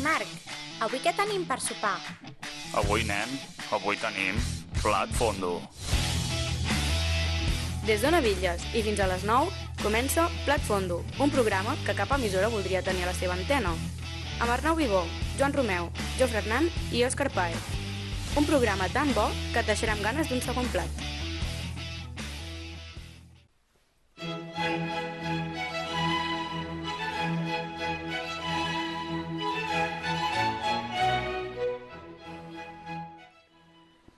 Marc, avui què tenim per sopar? Avui, nen, avui tenim plat fondo. Des de Navilles i fins a les 9 comença Plat Fondo, un programa que cap emissora voldria tenir a la seva antena. Amb Arnau Vivó, Joan Romeu, Jofre Hernán i Òscar Paez. Un programa tan bo que et deixarà amb ganes d'un segon plat.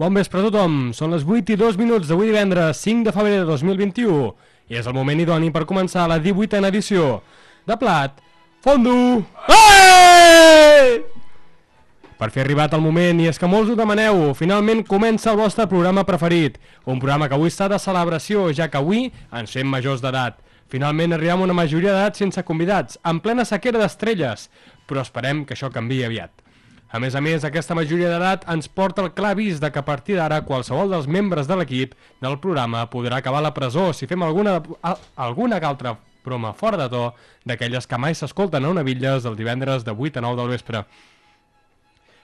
Bon vespre a tothom, són les 8 i 2 minuts d'avui divendres 5 de febrer de 2021 i és el moment idoni per començar la 18a edició de Plat Fondo! Ei! Per fer arribat el moment, i és que molts ho demaneu, finalment comença el vostre programa preferit, un programa que avui està de celebració, ja que avui ens fem majors d'edat. Finalment arribem a una majoria d'edat sense convidats, en plena sequera d'estrelles, però esperem que això canvi aviat. A més a més, aquesta majoria d'edat ens porta el clar avís de que a partir d'ara qualsevol dels membres de l'equip del programa podrà acabar a la presó si fem alguna, alguna altra broma fora de to d'aquelles que mai s'escolten a una bitlles del divendres de 8 a 9 del vespre.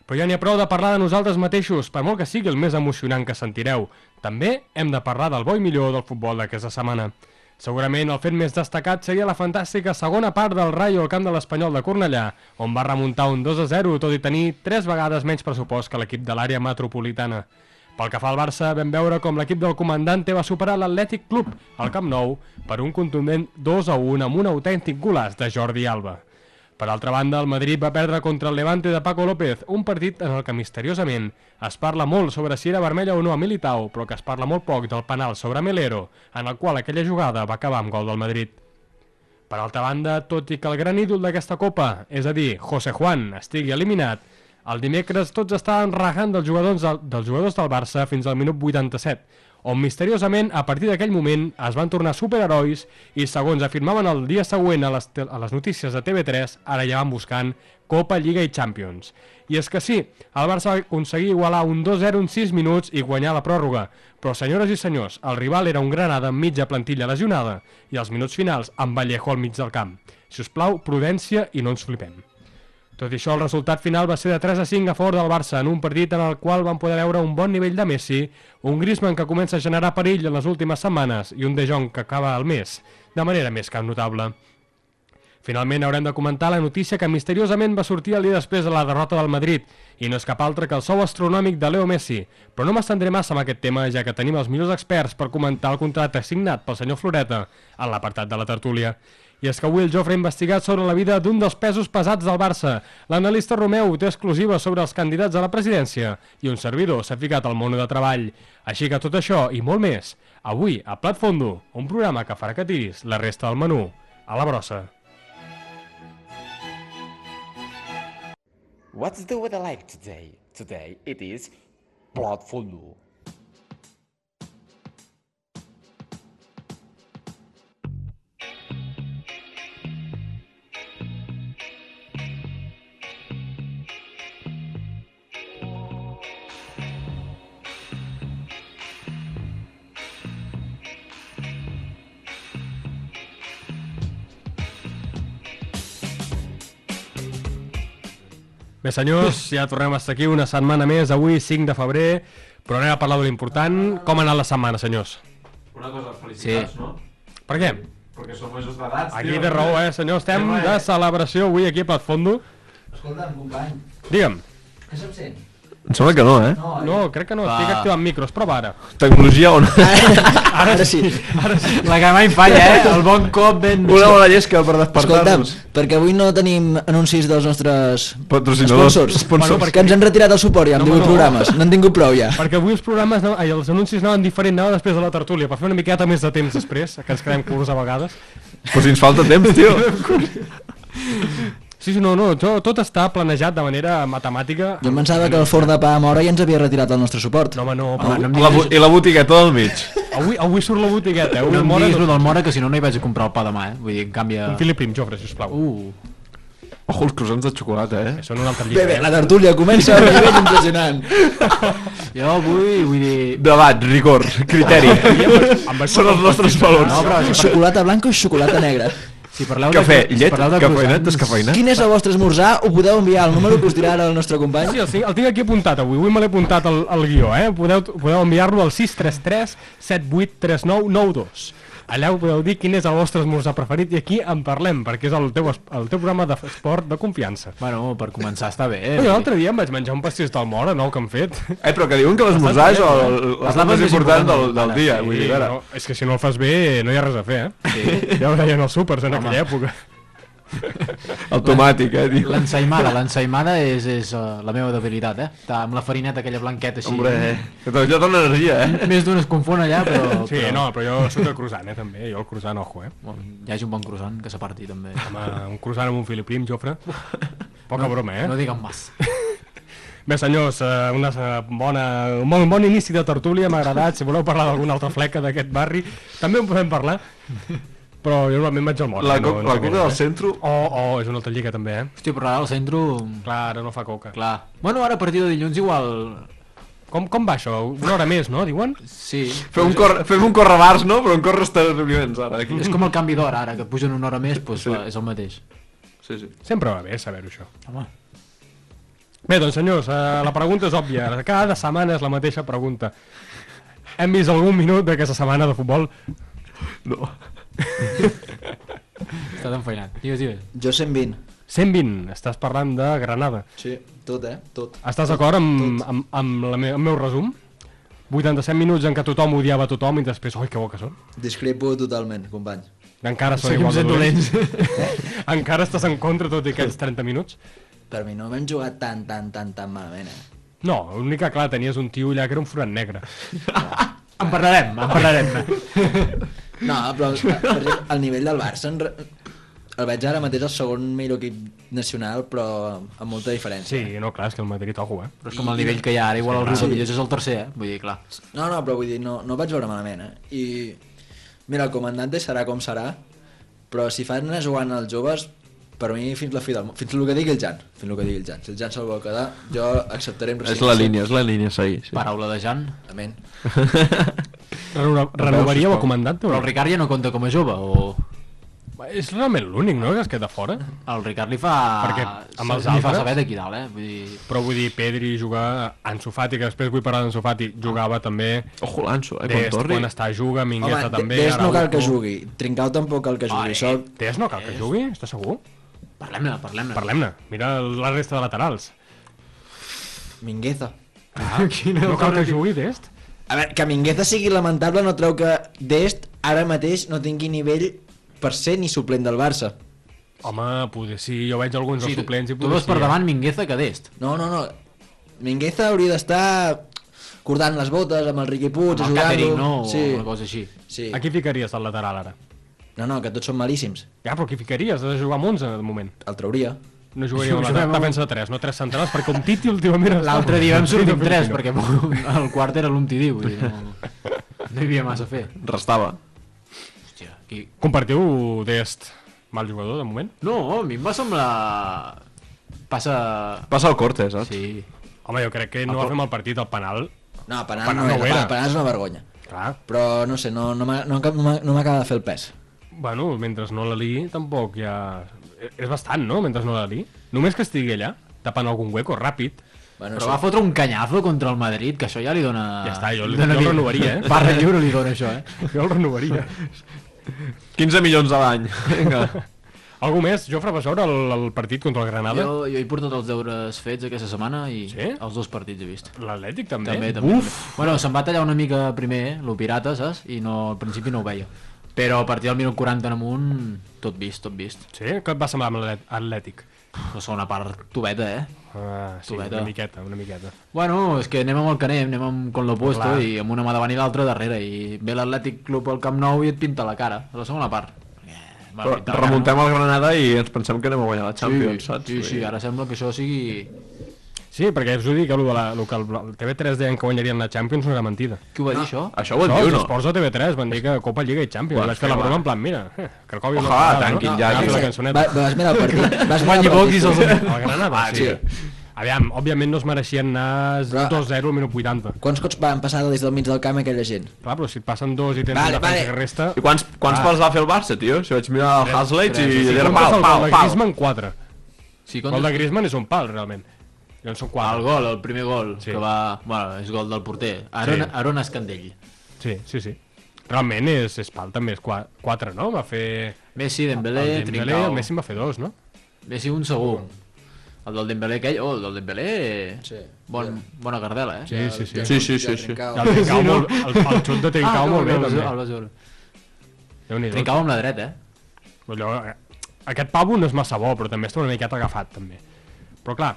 Però ja n'hi ha prou de parlar de nosaltres mateixos, per molt que sigui el més emocionant que sentireu. També hem de parlar del bo i millor del futbol d'aquesta setmana. Segurament el fet més destacat seria la fantàstica segona part del Rayo al camp de l'Espanyol de Cornellà, on va remuntar un 2 a 0, tot i tenir tres vegades menys pressupost que l'equip de l'àrea metropolitana. Pel que fa al Barça, vam veure com l'equip del comandante va superar l'Atlètic Club al Camp Nou per un contundent 2 a 1 amb un autèntic golaç de Jordi Alba. Per altra banda, el Madrid va perdre contra el Levante de Paco López, un partit en el que misteriosament es parla molt sobre si era vermella o no a Militao, però que es parla molt poc del penal sobre Melero, en el qual aquella jugada va acabar amb gol del Madrid. Per altra banda, tot i que el gran ídol d'aquesta copa, és a dir, José Juan, estigui eliminat, el dimecres tots estaven rajant dels jugadors, del, dels jugadors del Barça fins al minut 87, on misteriosament, a partir d'aquell moment, es van tornar superherois i, segons afirmaven el dia següent a les, a les notícies de TV3, ara ja van buscant Copa, Lliga i Champions. I és que sí, el Barça va aconseguir igualar un 2-0 en 6 minuts i guanyar la pròrroga, però senyores i senyors, el rival era un Granada amb mitja plantilla lesionada i els minuts finals amb Vallejo al mig del camp. Si us plau, prudència i no ens flipem. Tot i això, el resultat final va ser de 3 a 5 a favor del Barça, en un partit en el qual van poder veure un bon nivell de Messi, un Griezmann que comença a generar perill en les últimes setmanes i un De Jong que acaba al mes, de manera més que notable. Finalment haurem de comentar la notícia que misteriosament va sortir el dia després de la derrota del Madrid, i no és cap altre que el sou astronòmic de Leo Messi, però no m'estendré massa amb aquest tema, ja que tenim els millors experts per comentar el contracte signat pel senyor Floreta en l'apartat de la tertúlia. I és que avui el Jofre ha investigat sobre la vida d'un dels pesos pesats del Barça. L'analista Romeu té exclusiva sobre els candidats a la presidència i un servidor s'ha ficat al món de treball. Així que tot això i molt més, avui a Plat Fondo, un programa que farà que tiris la resta del menú a la brossa. What's the weather like today? Today it is Plat Fondo. Bé senyors, ja tornem a estar aquí una setmana més, avui 5 de febrer, però anem a parlar de l'important. Com ha anat la setmana, senyors? Una cosa, felicitats, sí. no? Per què? Perquè som majors d'edat. Aquí té raó, eh, senyor? Estem de celebració avui aquí a Plat Fondo. Escolta'm, company, Digue'm. que se'm sent? Em sembla que no, eh? No, No, crec que no, estic activant micros, prova ara. Tecnologia on? ara sí. Ara sí. La que mai falla, eh? El bon cop ben... Una bona llesca per Escolta'm, despertar-nos. perquè avui no tenim anuncis dels nostres Patrocinadors. sponsors, Sponsors. Bueno, perquè ens han retirat el suport ja amb No, 18 no. programes, n'han tingut prou ja. Perquè avui els programes, no, ai, els anuncis anaven diferent, anaven després de la tertúlia, per fer una miqueta més de temps després, que ens quedem curts a vegades. Però si ens falta temps, tio. Sí, sí, no, no, tot, tot està planejat de manera matemàtica. Jo em pensava que el forn de pa a Mora ja ens havia retirat el nostre suport. No, home, no, Home, però no em La, bu- I la botigueta del mig. avui, avui surt la botigueta, eh? Avui No el em Mora diguis no... del Mora, que si no no hi vaig a comprar el pa demà, eh? Vull dir, en canvi... Un fili prim, Jofre, sisplau. Uh, Ojo, els croissants de xocolata, eh? Són un altre Bé, llibre. bé, la tertúlia comença a un nivell impressionant. jo vull, vull dir... Debat, rigor, criteri. Amb això Són els nostres valors. No, però això per... Xocolata blanca o xocolata negra? Si parleu Cafè, de, si llet, parleu de cafeïnat, descafeïnat. Quin és el vostre esmorzar? Ho podeu enviar al número que us dirà ara el nostre company? Sí, sí, el tinc aquí apuntat avui, avui me l'he apuntat al, al guió, eh? Podeu, podeu enviar-lo al 633 783992. Allà ho podeu dir quin és el vostre esmorzar preferit i aquí en parlem, perquè és el teu, el teu programa d'esport de confiança. Bueno, per començar està bé. Eh, L'altre dia em vaig menjar un pastís del Mora, nou, que han fet. Eh, però que diuen que l'esmorzar és el- el- Les l'estat més important del, del del- dia. sí, Vull dir, no, és que si no el fas bé no hi ha res a fer, eh? Sí. Ja ho deien els súpers en aquella època. Automàtic, eh, tio. L'ensaïmada, l'ensaïmada és, és uh, la meva debilitat, eh? Amb la farineta aquella blanqueta així. Hombre, eh, que allò dona energia, eh? Més d'un es confon allà, però... Sí, però... no, però jo soc de croissant, eh, també. Jo el croissant, ojo, eh? Bueno, hi hagi un bon croissant que s'aparti, també. Home, un croissant amb un filiprim, Jofre. Poca broma, eh? No diguem mas. Bé, senyors, eh, una bona, un bon, bon inici de tertúlia, m'ha agradat. Si voleu parlar d'alguna altra fleca d'aquest barri, també en podem parlar. Però jo normalment vaig al mort. La, eh, co la coca del centre... Oh, oh, és una altra lliga també, eh? Hòstia, però ara al centre... Clar, ara no fa coca. Clar. Bueno, ara a partir de dilluns igual... Com, com va això? Una hora més, no, diuen? Sí. Fem un, cor fem un correbars, no? Però un correestabliments, ara, aquí. És com el canvi d'hora, ara, que pugen una hora més, doncs Sí. sí. és el mateix. Sí, sí. Sempre va bé saber-ho, això. Home. Bé, doncs senyors, eh, la pregunta és òbvia. Cada setmana és la mateixa pregunta. Hem vist algun minut d'aquesta setmana de futbol? No. Està tan feinat. Digues, digues. Jo 120. 120, estàs parlant de Granada. Sí, tot, eh? Tot. Estàs d'acord amb, amb, amb la me el meu resum? 87 minuts en què tothom odiava a tothom i després, oi, que bo que són. Discrepo totalment, company. Encara són Seguim igual de dolents. Encara estàs en contra tot i aquests 30 minuts? Per mi no vam jugar tan, tan, tan, tan malament, eh? No, l'únic que, clar, tenies un tio allà que era un forat negre. En parlarem, en parlarem. No, però per exemple, el nivell del Barça el veig ara mateix el segon millor equip nacional, però amb molta diferència. Sí, no, clar, és que el Madrid, ojo, eh? Però és com el nivell que hi ha ara, igual el Riu Millors és el tercer, eh? Vull dir, clar. No, no, però vull dir, no, no vaig veure malament, eh? I, mira, el comandante serà com serà, però si fan anar jugant els joves, per mi fins la fi del món, fins el que digui el Jan, fins el que digui el Jan. Si el Jan se'l vol quedar, jo acceptaré amb És la línia, és la línia seguir. Sí. Paraula de Jan. Amén. Renova, renovaríeu el sisplau. comandant? Però el Ricard ja no compta com a jove, o... És realment l'únic, no?, que es queda fora. El Ricard li fa... Perquè amb els li fa altres- saber d'aquí dalt, eh? Vull dir... Però vull dir, Pedri jugar, Ansu Fati, que després vull parlar d'Ansu Fati, jugava també, Ojo, l'Anso, eh? Quan Dest, torni. quan està juga, Home, Mingueta també, Des no cal que jugui, Trincao tampoc cal que jugui, això... Des no cal que jugui, estàs segur? Parlem-ne, parlem-ne. Parlem-ne, mira la resta de laterals. Mingueza. Quina No cal que jugui Dest? A veure, que Mingueza sigui lamentable no treu que Dest ara mateix no tingui nivell per ser ni suplent del Barça. Home, poder sí, jo veig alguns Sí, dels suplents i tu poder veus per davant Mingueza que Dest. No, no, no. Mingueza hauria d'estar cordant les botes amb el Riqui Puig, Amb el catering, ajudant-lo. no? O Sí, una cosa així. sí. A qui ficaries al lateral ara? No, no, que tots són malíssims. Ja, però qui ficaries? Has de jugar amb 11 de moment. El trauria. No jugaria amb la defensa de 3, no 3 centrals, perquè un Titi últimament... L'altre dia vam sortir amb Titi 3, Filipino. perquè el quart era l'Umtidi, vull dir, no, no hi havia massa a fer. Restava. Hòstia, aquí... Compartiu Dest mal jugador, de moment? No, a mi em va semblar... Passa... Passa el corte, saps? Sí. Home, jo crec que no va fer mal partit al penal. No, penal, Penal no, no era, era. penal és una vergonya. Clar, Però no sé, no, no m'ha- no, no, m'ha- no m'acaba de fer el pes. bueno, mentre no la li, tampoc ja... És bastant, no?, mentre no la li. Només que estigui allà, tapant algun hueco, ràpid. Bueno, Però sí. va fotre un canyazo contra el Madrid, que això ja li dona... Ja està, jo li- dona jo el renovaria, eh? Barra lliure li dona això, eh? Jo el renovaria. 15 milions a l'any. Vinga. Algú més? Jofre, vas veure el, el partit contra el Granada? Jo, jo he portat els deures fets aquesta setmana i Sí? els dos partits he vist. L'Atlètic també? També, també. Uf! també. Bueno, se'm va tallar una mica primer, eh, lo pirata, saps? I no, al principi no ho veia. Però a partir del minut 40 en amunt, tot vist, tot vist. Sí? Què et va semblar amb l'Atlètic? La segona part, tubeta, eh? Ah, sí, Tubeta. una miqueta, una miqueta. Bueno, és que anem amb el que anem, anem amb con l'opuesto Clar. i amb una mà davant i l'altra darrere i ve l'Atlètic Club al Camp Nou i et pinta la cara, a la segona part. Eh, Però remuntem al Granada i ens pensem que anem a guanyar la? Champions, sí, saps? Sí, sí, ara sembla que això sigui... Sí, perquè us ho dic, el, de la, el que el, el TV3 deien que guanyarien la Champions no era mentida. Qui ho va dir, això? Això ho diu, els no? esports de TV3 van dir que Copa, Lliga i Champions. Vaig fer que la broma en plan, mira, eh, Cracòvia Ojalà, tanquin ja, Ah, vas mirar el partit? Vas el i partit? se'ls... El Granada, Ah, sí. sí. Aviam, òbviament no es mereixien anar Però- 2-0 al minut 80. Quants cops van passar des del mig del camp aquella gent? Clar, però si et passen dos i tens Vale, vale. que resta... I quants, quants Ah. pals va fer el Barça, tio? Si vaig mirar el Haslett i... Si era comptes pal, el pal, pal. Griezmann, 4. Sí, El de Griezmann és un pal, realment. Llavors són 4. El gol, el primer gol, Sí. que va... Bueno, és gol del porter. Aaron, Sí. Aaron Escandell. Sí, sí, sí. Realment és, és pal, també és 4, no? Va fer... Messi, Dembélé, el Dembélé, Trincao. el Messi en va fer dos, no? Messi un segur. El del Dembélé aquell... Oh, el del Dembélé... Sí. Bon, bona cardela, eh? Sí, sí, sí. Sí, sí, sí, sí. El, Trincao, Sí, no? molt, el, el xut de Trincao Ah, molt bé, també. el. Déu-n'hi-do. Trincao amb la dreta, eh? Allò, eh, aquest pavo no és massa bo, però també està una miqueta agafat, també. Però clar,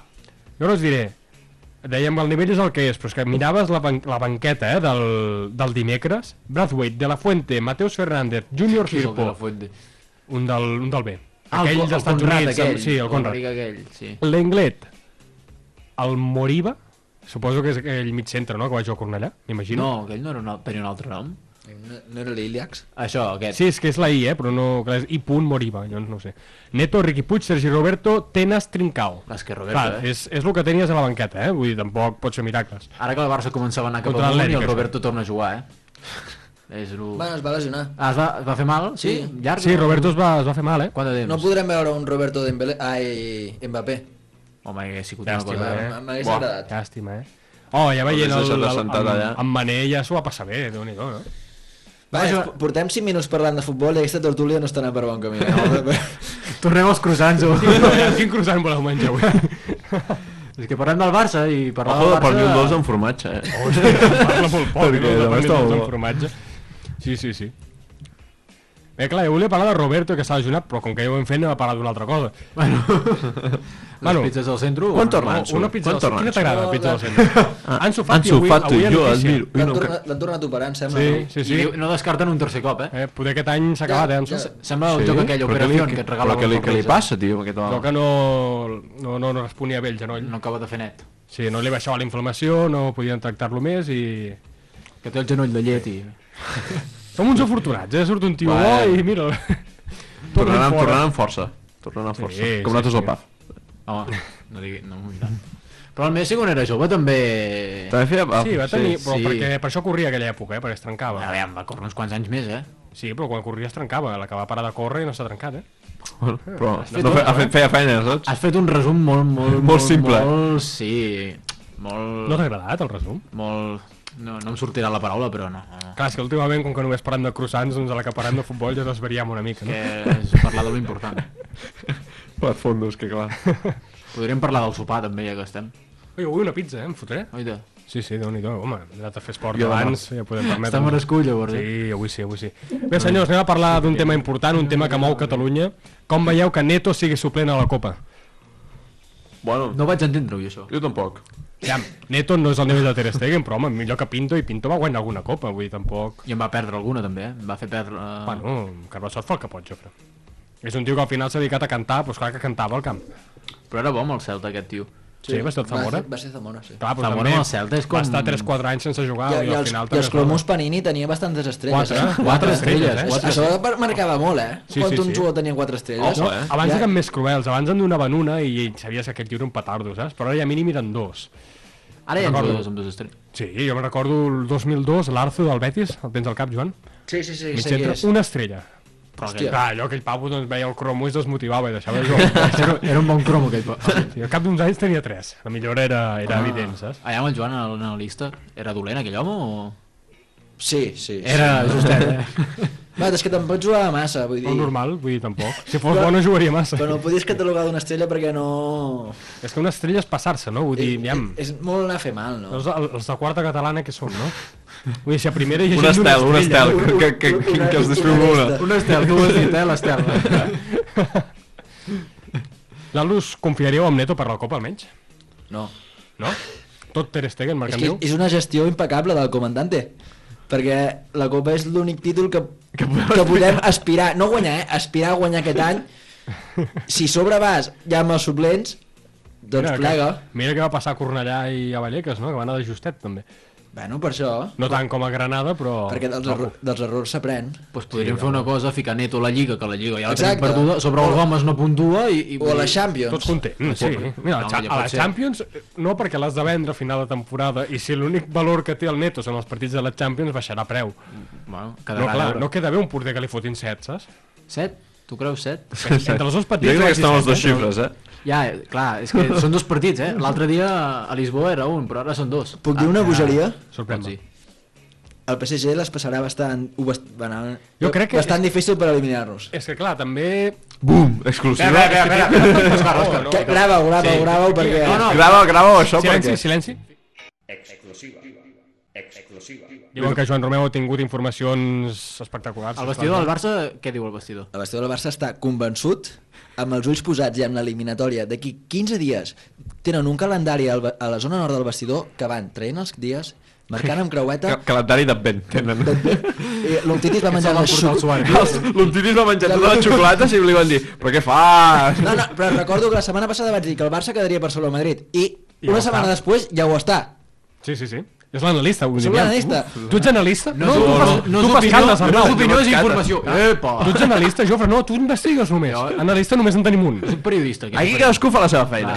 jo no us diré, dèiem que el nivell és el que és, però és que miraves la, ban la banqueta eh, del, del dimecres, Brathwaite, De La Fuente, Mateus Fernández, Júnior de la Firpo, Fuente? un del, un del B. Ah, aquell el, dels el Estats Conrad Units, aquell. sí, el Conrad. aquell, sí. L'Englet, el Moriba, suposo que és aquell mig centre, no?, que va jugar a Cornellà, m'imagino. No, aquell no era un, tenia un altre nom. No, no era l'Iliax? Això, aquest. Sí, és que és la I, eh, però no... clar, És I punt Moriba, llavors no ho sé. Neto, Riqui Puig, Sergi Roberto, Tenas, Trincao. És que Roberto, Clar, eh? és, és el que tenies a la banqueta, eh? Vull dir, tampoc pots fer miracles. Ara que el Barça començava a anar cap Contra amunt i el això. Roberto torna a jugar, eh? És el... Bueno, es va lesionar. Ah, es va, es va fer mal? Sí? Sí. Llarg? Sí, Roberto es va, es va fer mal, eh? Quant de temps? No podrem veure un Roberto Dembélé... Ai, Mbappé. Home, hagués sigut una cosa... eh? M'hagués Buah. agradat. Llàstima, eh? Oh, ja veient el, Hauries el, deixat el, assentat allà. amb, amb Mané ja s'ho va passar bé, déu nhi no? Va, jo- jo... portem 5 minuts parlant de futbol i aquesta tertúlia no està anant per bon camí. Eh? Tornem als croissants. o- Quin croissant voleu menjar avui? És que parlem del Barça i parlar Ojo del de Barça... per mi un dos amb formatge, eh? Parla molt poc, no? De pernil està amb formatge. Sí, sí, sí. Bé, clar, jo volia parlar de Roberto, que s'ha lesionat, però com que ja ho hem fet, anem a parlar d'una altra cosa. Bueno, Bueno, les pizzas al centre... Quan torna? No, Ansu? una pizza Quan del torna Quina Ansu? t'agrada, No, pizza del la- centre? Ansu Fati, Ansu avui, Fati, avui jo admiro. Ui, L'han no, que... tornat, em sembla. Sí, no? sí, I sí. diu- no descarten un tercer cop, eh? Eh, poder aquest any s'ha acabat, eh, Ansu? ja. Sembla el Sí? joc aquell, Però què Operació, li- que et regala Però què li, què li passa, tio, aquest Jo home? que no, no, no, no responia bé el genoll. No acaba de fer net. Sí, no li baixava la inflamació, no podien tractar-lo més i... Que té el genoll de llet i... Som uns afortunats, eh? Surt un tio bo i mira... Tornant, fora. tornant amb força. Tornant amb Sí, força. sí, Com nosaltres sí. al PAF. Home, no digui... No, i tant. Però el Messi quan era jove també... També feia... ah, Sí, va tenir... però sí. perquè per això corria aquella època, eh? Perquè es trencava. Aviam, va córrer uns quants anys més, eh? Sí, però quan corria es trencava. La que va parar de córrer i no s'ha trencat, eh? Bueno, però fet no fe, ha fet, feia feina, saps? Has fet un resum molt... Molt, Molt simple. Molt, sí, molt... No t'ha agradat, el resum? molt... No, no em sortirà la paraula, però no. no. Clar, és que últimament, com que només parlem de croissants, doncs a la que parlem de futbol ja desvaríem una mica, no? Que és parlar de lo important. Plat fondos, que clar. Podríem parlar del sopar, també, ja que estem. Ui, avui una pizza, eh? Em fotré. Oita. Sí, sí, déu-n'hi-do. Home, hem anat a fer esport Jo demà. abans, ja podem permetre. Està merescut, llavors, eh? Sí, avui sí, avui sí. Bé, senyors, anem a parlar d'un tema important, un tema que mou Catalunya. Com veieu que Neto sigui suplent a la Copa? Bueno, No vaig entendre-ho, jo, això. jo tampoc. Ja, Neto no és el nivell de Ter Stegen, però home, millor que Pinto, i Pinto va guanyar alguna Copa, vull dir, tampoc... I em va perdre alguna, també, eh? Em va fer perdre... Uh... Bueno, Carbassot fa el que pot, jo crec. És un tio que al final s'ha dedicat a cantar, doncs clar que cantava al camp. Però era bo amb el Celta, aquest tio. Sí, va ser el Zamora. Va, ser- va ser Zamora, sí. Clar, però Zamora també amb el Celta és com- Va estar 3-4 anys sense jugar I, i, i, al final i els també... cromos Panini tenia bastantes estrelles, Quatre, eh? quatre estrelles, eh? Quatre Això mar- marcava molt, eh? Sí, Quan sí, un sí. jugador tenia quatre estrelles. No, eh? abans Ja- eren més cruels, abans en donaven una i sabies que aquest tio era un petardo, saps? Però ara ja mínim eren dos. Ara hi ha Recordo. jugadors amb dos estrelles. Sí, jo me recordo el 2002, l'Arzo del Betis, el tens al cap, Joan? Sí, sí, sí, Mig sí, una estrella. Però Hòstia. aquell... Clar, allò, aquell pavo doncs, veia el cromo i es desmotivava i deixava de jugar. Era, era un bon cromo, aquell... pa- Sí, al cap d'uns anys tenia tres. La millora era, era ah. evident, saps? Allà amb el Joan, l'analista, era dolent aquell home o...? Sí, sí. sí. Era justet, eh? Va, és que tampoc jugava massa, vull dir... No normal, vull dir, tampoc. Si fos bo no jugaria massa. Però no podies catalogar d'una estrella perquè no... És que una estrella és passar-se, no? Vull dir, aviam, És molt anar a fer mal, no? els, els de quarta catalana que són, no? Vull dir, si a primera hi ha Un gent d'una estel, un estel. Que, que, que, que, que els descriu una. Un estel, tu ho has dit, eh, l'estel. L'Alus confiaríeu amb Neto per la Copa, almenys? No. No? Tot Ter Stegen, És marcant que diu? és una gestió impecable del comandante. Perquè la Copa és l'únic títol que, que, que podem aspirar, no guanyar, eh? aspirar a guanyar aquest any. Si sobre vas ja amb els suplents, doncs Mira, plega. Que, mira què va passar a Cornellà i a Vallecas, no? Que van anar de justet, també. Bueno, per això. No tant com a Granada, però... Perquè dels, erro dels errors s'aprèn. Pues podríem fer una cosa, ficar neto a la Lliga, que la Lliga ja la tenim Exacte. perduda, sobre el Gomes no puntua i... i O a la Champions. Tots contents, sí. Mira, No, a, ja a pot la ser. Champions, no perquè l'has de vendre a final de temporada i si l'únic valor que té el neto són els partits de la Champions, baixarà preu. Bueno, No, quedarà clar, no queda bé un porter que li fotin set, saps? Set? Tu creus set? Entre els dos Jo partits... crec que estan les dues eh? xifres, eh? Ja, eh, clar, és que són dos partits, eh? L'altre dia a Lisboa era un, però ara són dos. Puc dir una bogeria? Sorprèn-me. Doncs sí. El PSG les passarà bastant... ho Bast bueno, Jo crec que bastant difícil per eliminar-nos. És que clar, també... Bum! Exclusiva. Espera, espera, espera. No, Que, grava-ho, grava-ho, grava-ho, perquè... No, no, Grava, grava això Silenci, perquè... silenci. Diuen que Joan Romeu ha tingut informacions espectaculars. El vestidor del Barça, què diu el vestidor? El vestidor del Barça està convençut, amb els ulls posats ja en l'eliminatòria, d'aquí 15 dies tenen un calendari a la zona nord del vestidor que van traient els dies, marcant amb creueta... Ca- Calendari d'advent tenen. Eh, L'Umtitis va menjar les suari. Els- L'Umtitis va menjar totes les xocolates i li van dir però què fas? No, no, però recordo que la setmana passada vaig dir que el Barça quedaria per sobre el Madrid i una setmana està. després ja ho està. Sí, sí, sí. És l'analista, ho diem. l'analista. Tu ets analista? No, tu no, fas- no, tu no és fas opinió, caldes, no Arnau. és opinió, és informació. Epa! Tu ets analista, Jofre? No, tu investigues només. Analista només en tenim un. Soc periodista. Aquí, Aquí cadascú fa la seva feina.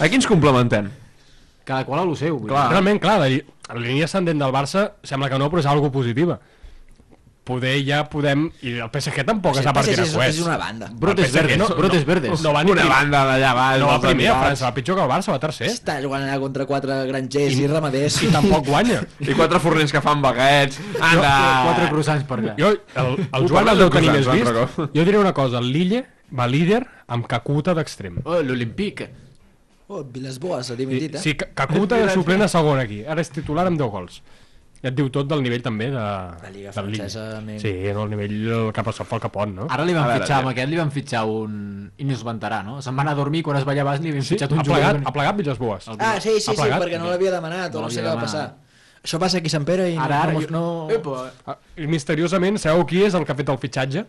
Aquí ens complementem. Cada qual a lo seu. Clar. Realment, clar, la, la línia ascendent del Barça sembla que no, però és algo positiva. Poder ja podem... I el PSG tampoc Sí, està per el PSG tirar és, coets. és una banda. Brotes verdes, no- brotes no- verdes. No va ni Una primer. banda d'allà baix. No va primer a. França, va pitjor que el Barça, va tercer. Està jugant allà contra quatre grangers i, ramaders. I tampoc guanya. I quatre forners que fan baguets. Anda! Quatre croissants per allà. Jo, el, el Joan el deu tenir de més vist. Jo diré una cosa, el Lille va líder amb Kakuta d'extrem. Oh, l'Olimpic. Oh, Villas-Boas, ha dimitit, eh? Sí, Ka- Kakuta de suplent a segon aquí. Ara és titular amb 10 gols. Ja et diu tot del nivell també de... La Lliga Lille. francesa, amic. Sí, no, el nivell el cap al sol capot, no? Ara li van A veure, fitxar, ja. amb aquest li van fitxar un... Ines Ventarà, no? Se'n va anar a dormir, quan es va llevar li havien Sí, fitxat ha un plegat, jugador. ha plegat Villas-Boas. El- Ah, sí, sí, sí, plegat? perquè no l'havia demanat o No no, sé què va passar. Això passa aquí a Sant Pere i Ara, ara, no... jo... no... Epa. Ah, I misteriosament, sabeu qui és el que ha fet el fitxatge?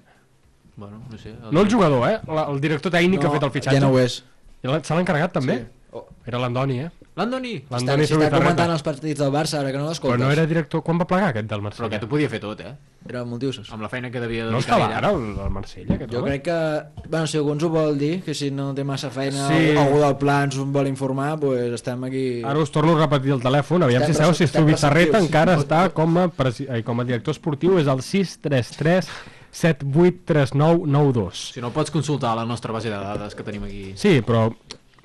Bueno, no sé. No el jugador, eh? La, el director tècnic que ha fet el fitxatge. Ja no ho és. I Se l'ha encarregat també? Sí. Oh. Era l'Andoni, eh? L'Andoni. Està, L'Andoni si està comentant els partits del Barça, ara que no Però l'escoltes. no era director... Quan va plegar aquest del Però Marsella? aquest ho podia fer tot, eh? Era multiusos. Amb la feina que devia No dedicar estava ella. ara el, el Marsella, aquest Jo home? crec que, bueno, si algú ens ho vol dir, que si no té massa feina Sí. o algú del pla ens ho vol informar, pues estem aquí... Ara us torno a repetir el telèfon, aviam Estem si sabeu si receptius. encara està com a, presi- ai, com a director esportiu, és el 633 783992. Si no, pots consultar la nostra base de dades que tenim aquí. Sí, però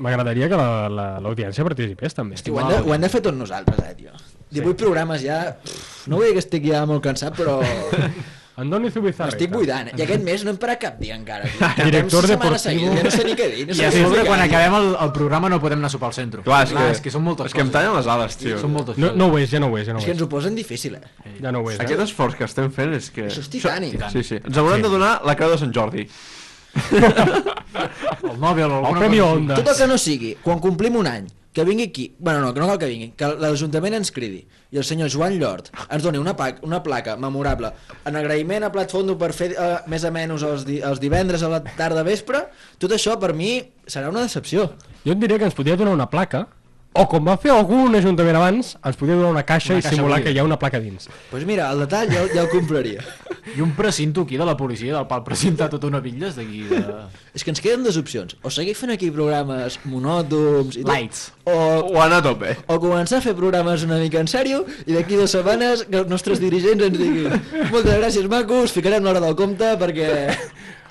m'agradaria que la- la- l'audiència participés també. Hosti, ho, hem de, ho hem de fer tots nosaltres, eh, tio. 18 programes ja... Pff, no vull dir que estic ja molt cansat, però Andoni Zubizarreta. estic buidant. Eh? I aquest mes no hem parat cap dia encara. tio. Director seguides, Ja no sé ni què dir. No I a sobre, dir. quan acabem el, el programa, no podem anar a sopar al centre. Clar, és, que, és que són moltes és que em coses. tallen les ales, tio. Són moltes No, coses. no ho és, ja no ho és, ja no És que és. ens ho posen difícil, eh? Ja no ho és, Aquest eh? esforç que estem fent és que... Això és titànic. Sí, sí. Ens hauran Sí. de donar la creu de Sant Jordi. El Nobel o El alguna Premi. Onda. Tot el que no sigui, quan complim un any, que vingui aquí, bueno, no, que no cal que vingui, que l'Ajuntament ens cridi i el senyor Joan Llort ens doni una, pa una placa memorable en agraïment a Plat Fondo per fer eh, més o menys els, di els divendres a la tarda vespre, tot això per mi serà una decepció. Jo et diria que ens podria donar una placa, o com va fer algun ajuntament abans, ens podria donar una caixa Una i caixa simular buida. que hi ha una placa dins. Doncs pues mira, el detall ja, ja el compraria. I un precinto aquí de la policia, del pal precintar tota una bitlles d'aquí de... És que ens queden dues opcions, o seguir fent aquí programes monòtoms i tot, Lights. o, O anar a tope. o començar a fer programes una mica en sèrio i d'aquí dues setmanes que els nostres dirigents ens diguin moltes gràcies macos, ficarem l'hora del compte perquè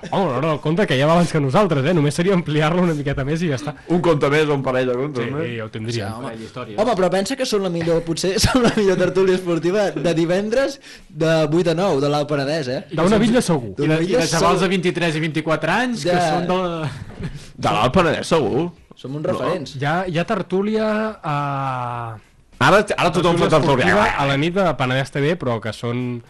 Home, l'hora del compte que ja va abans que nosaltres, eh? Només seria ampliar-lo una miqueta més i ja està. Un compte més o un parell de comptes Sí, més. ja ho tindríem. home. Aquella història. Home, però pensa que són la millor, potser són la millor tertúlia esportiva de divendres de 8 a 9 de l'Alt Penedès, eh? D'una villa segur. I de, i de xavals de 23 i 24 anys que Ja. són de la... De l'Alt Penedès, segur. Som uns referents. Hi ha, hi ha tertúlia a... Ara, ara tothom fa tertúlia. a la nit de Penedès TV, però que són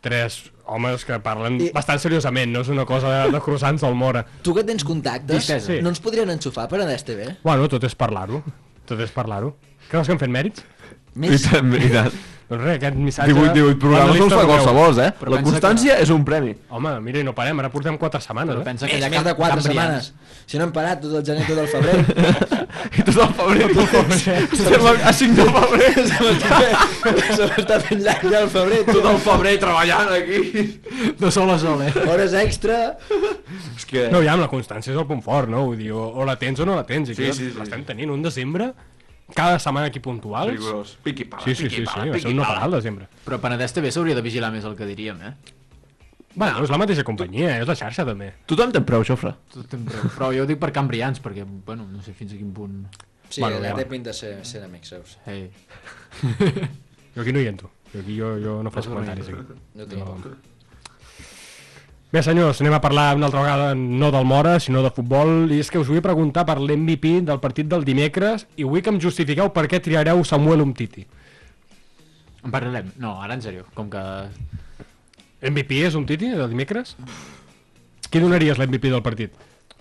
tres homes que parlen I- bastant seriosament, no és una cosa de, de croissants al Mora. Tu que tens contactes, Distesa. Sí. no ens podrien enxufar per Penedès TV? Bueno, tot és parlar-ho. Tot és parlar-ho. Creus que hem fet mèrits? I tant, i tant. Doncs res, aquest missatge... 18, 18 programes no els fa qualsevol, eh? Però La constància és un premi. Home, mira, i no parem, ara portem 4 setmanes, Però eh? pensa que allà més de Camp- 4 Cambrians. setmanes. Si no hem parat tot el gener, tot el febrer. I tot el febrer. Estem a a 5 de febrer. Se m'està fent llarg ja el febrer. Tot el febrer treballant aquí. De sol a sol, eh? Hores extra. És que... No, ja, amb la constància és el punt fort, no? Vull dir, o, o la tens o no la tens. I Sí, sí, sí, l'estem sí. tenint un desembre, cada setmana aquí puntuals. Rigorós. Piqui pala, Sí, sí, sí, piqui sí, pala, va ser piqui un no pala. parar el desembre. Però Penedès també s'hauria de vigilar més el que diríem, eh? Bueno, és la mateixa companyia, és la xarxa també. Tothom té prou, Xofre. Tot en prou. Però jo ho dic per cambrians, perquè, bueno, no sé fins a quin punt... Sí, Bueno, ja té pinta de ser, ser amics seus. Hey. Jo aquí no hi entro. Jo aquí jo, jo no faig comentaris. Aquí. No tinc No. Bé, senyors, anem a parlar una altra vegada no del Mora, sinó de futbol, i és que us vull preguntar per l'MVP del partit del dimecres i vull que em justifiqueu per què triareu Samuel Umtiti. En parlarem. No, ara en sèrio, com que... MVP és Umtiti, del dimecres? Qui donaries l'MVP del partit?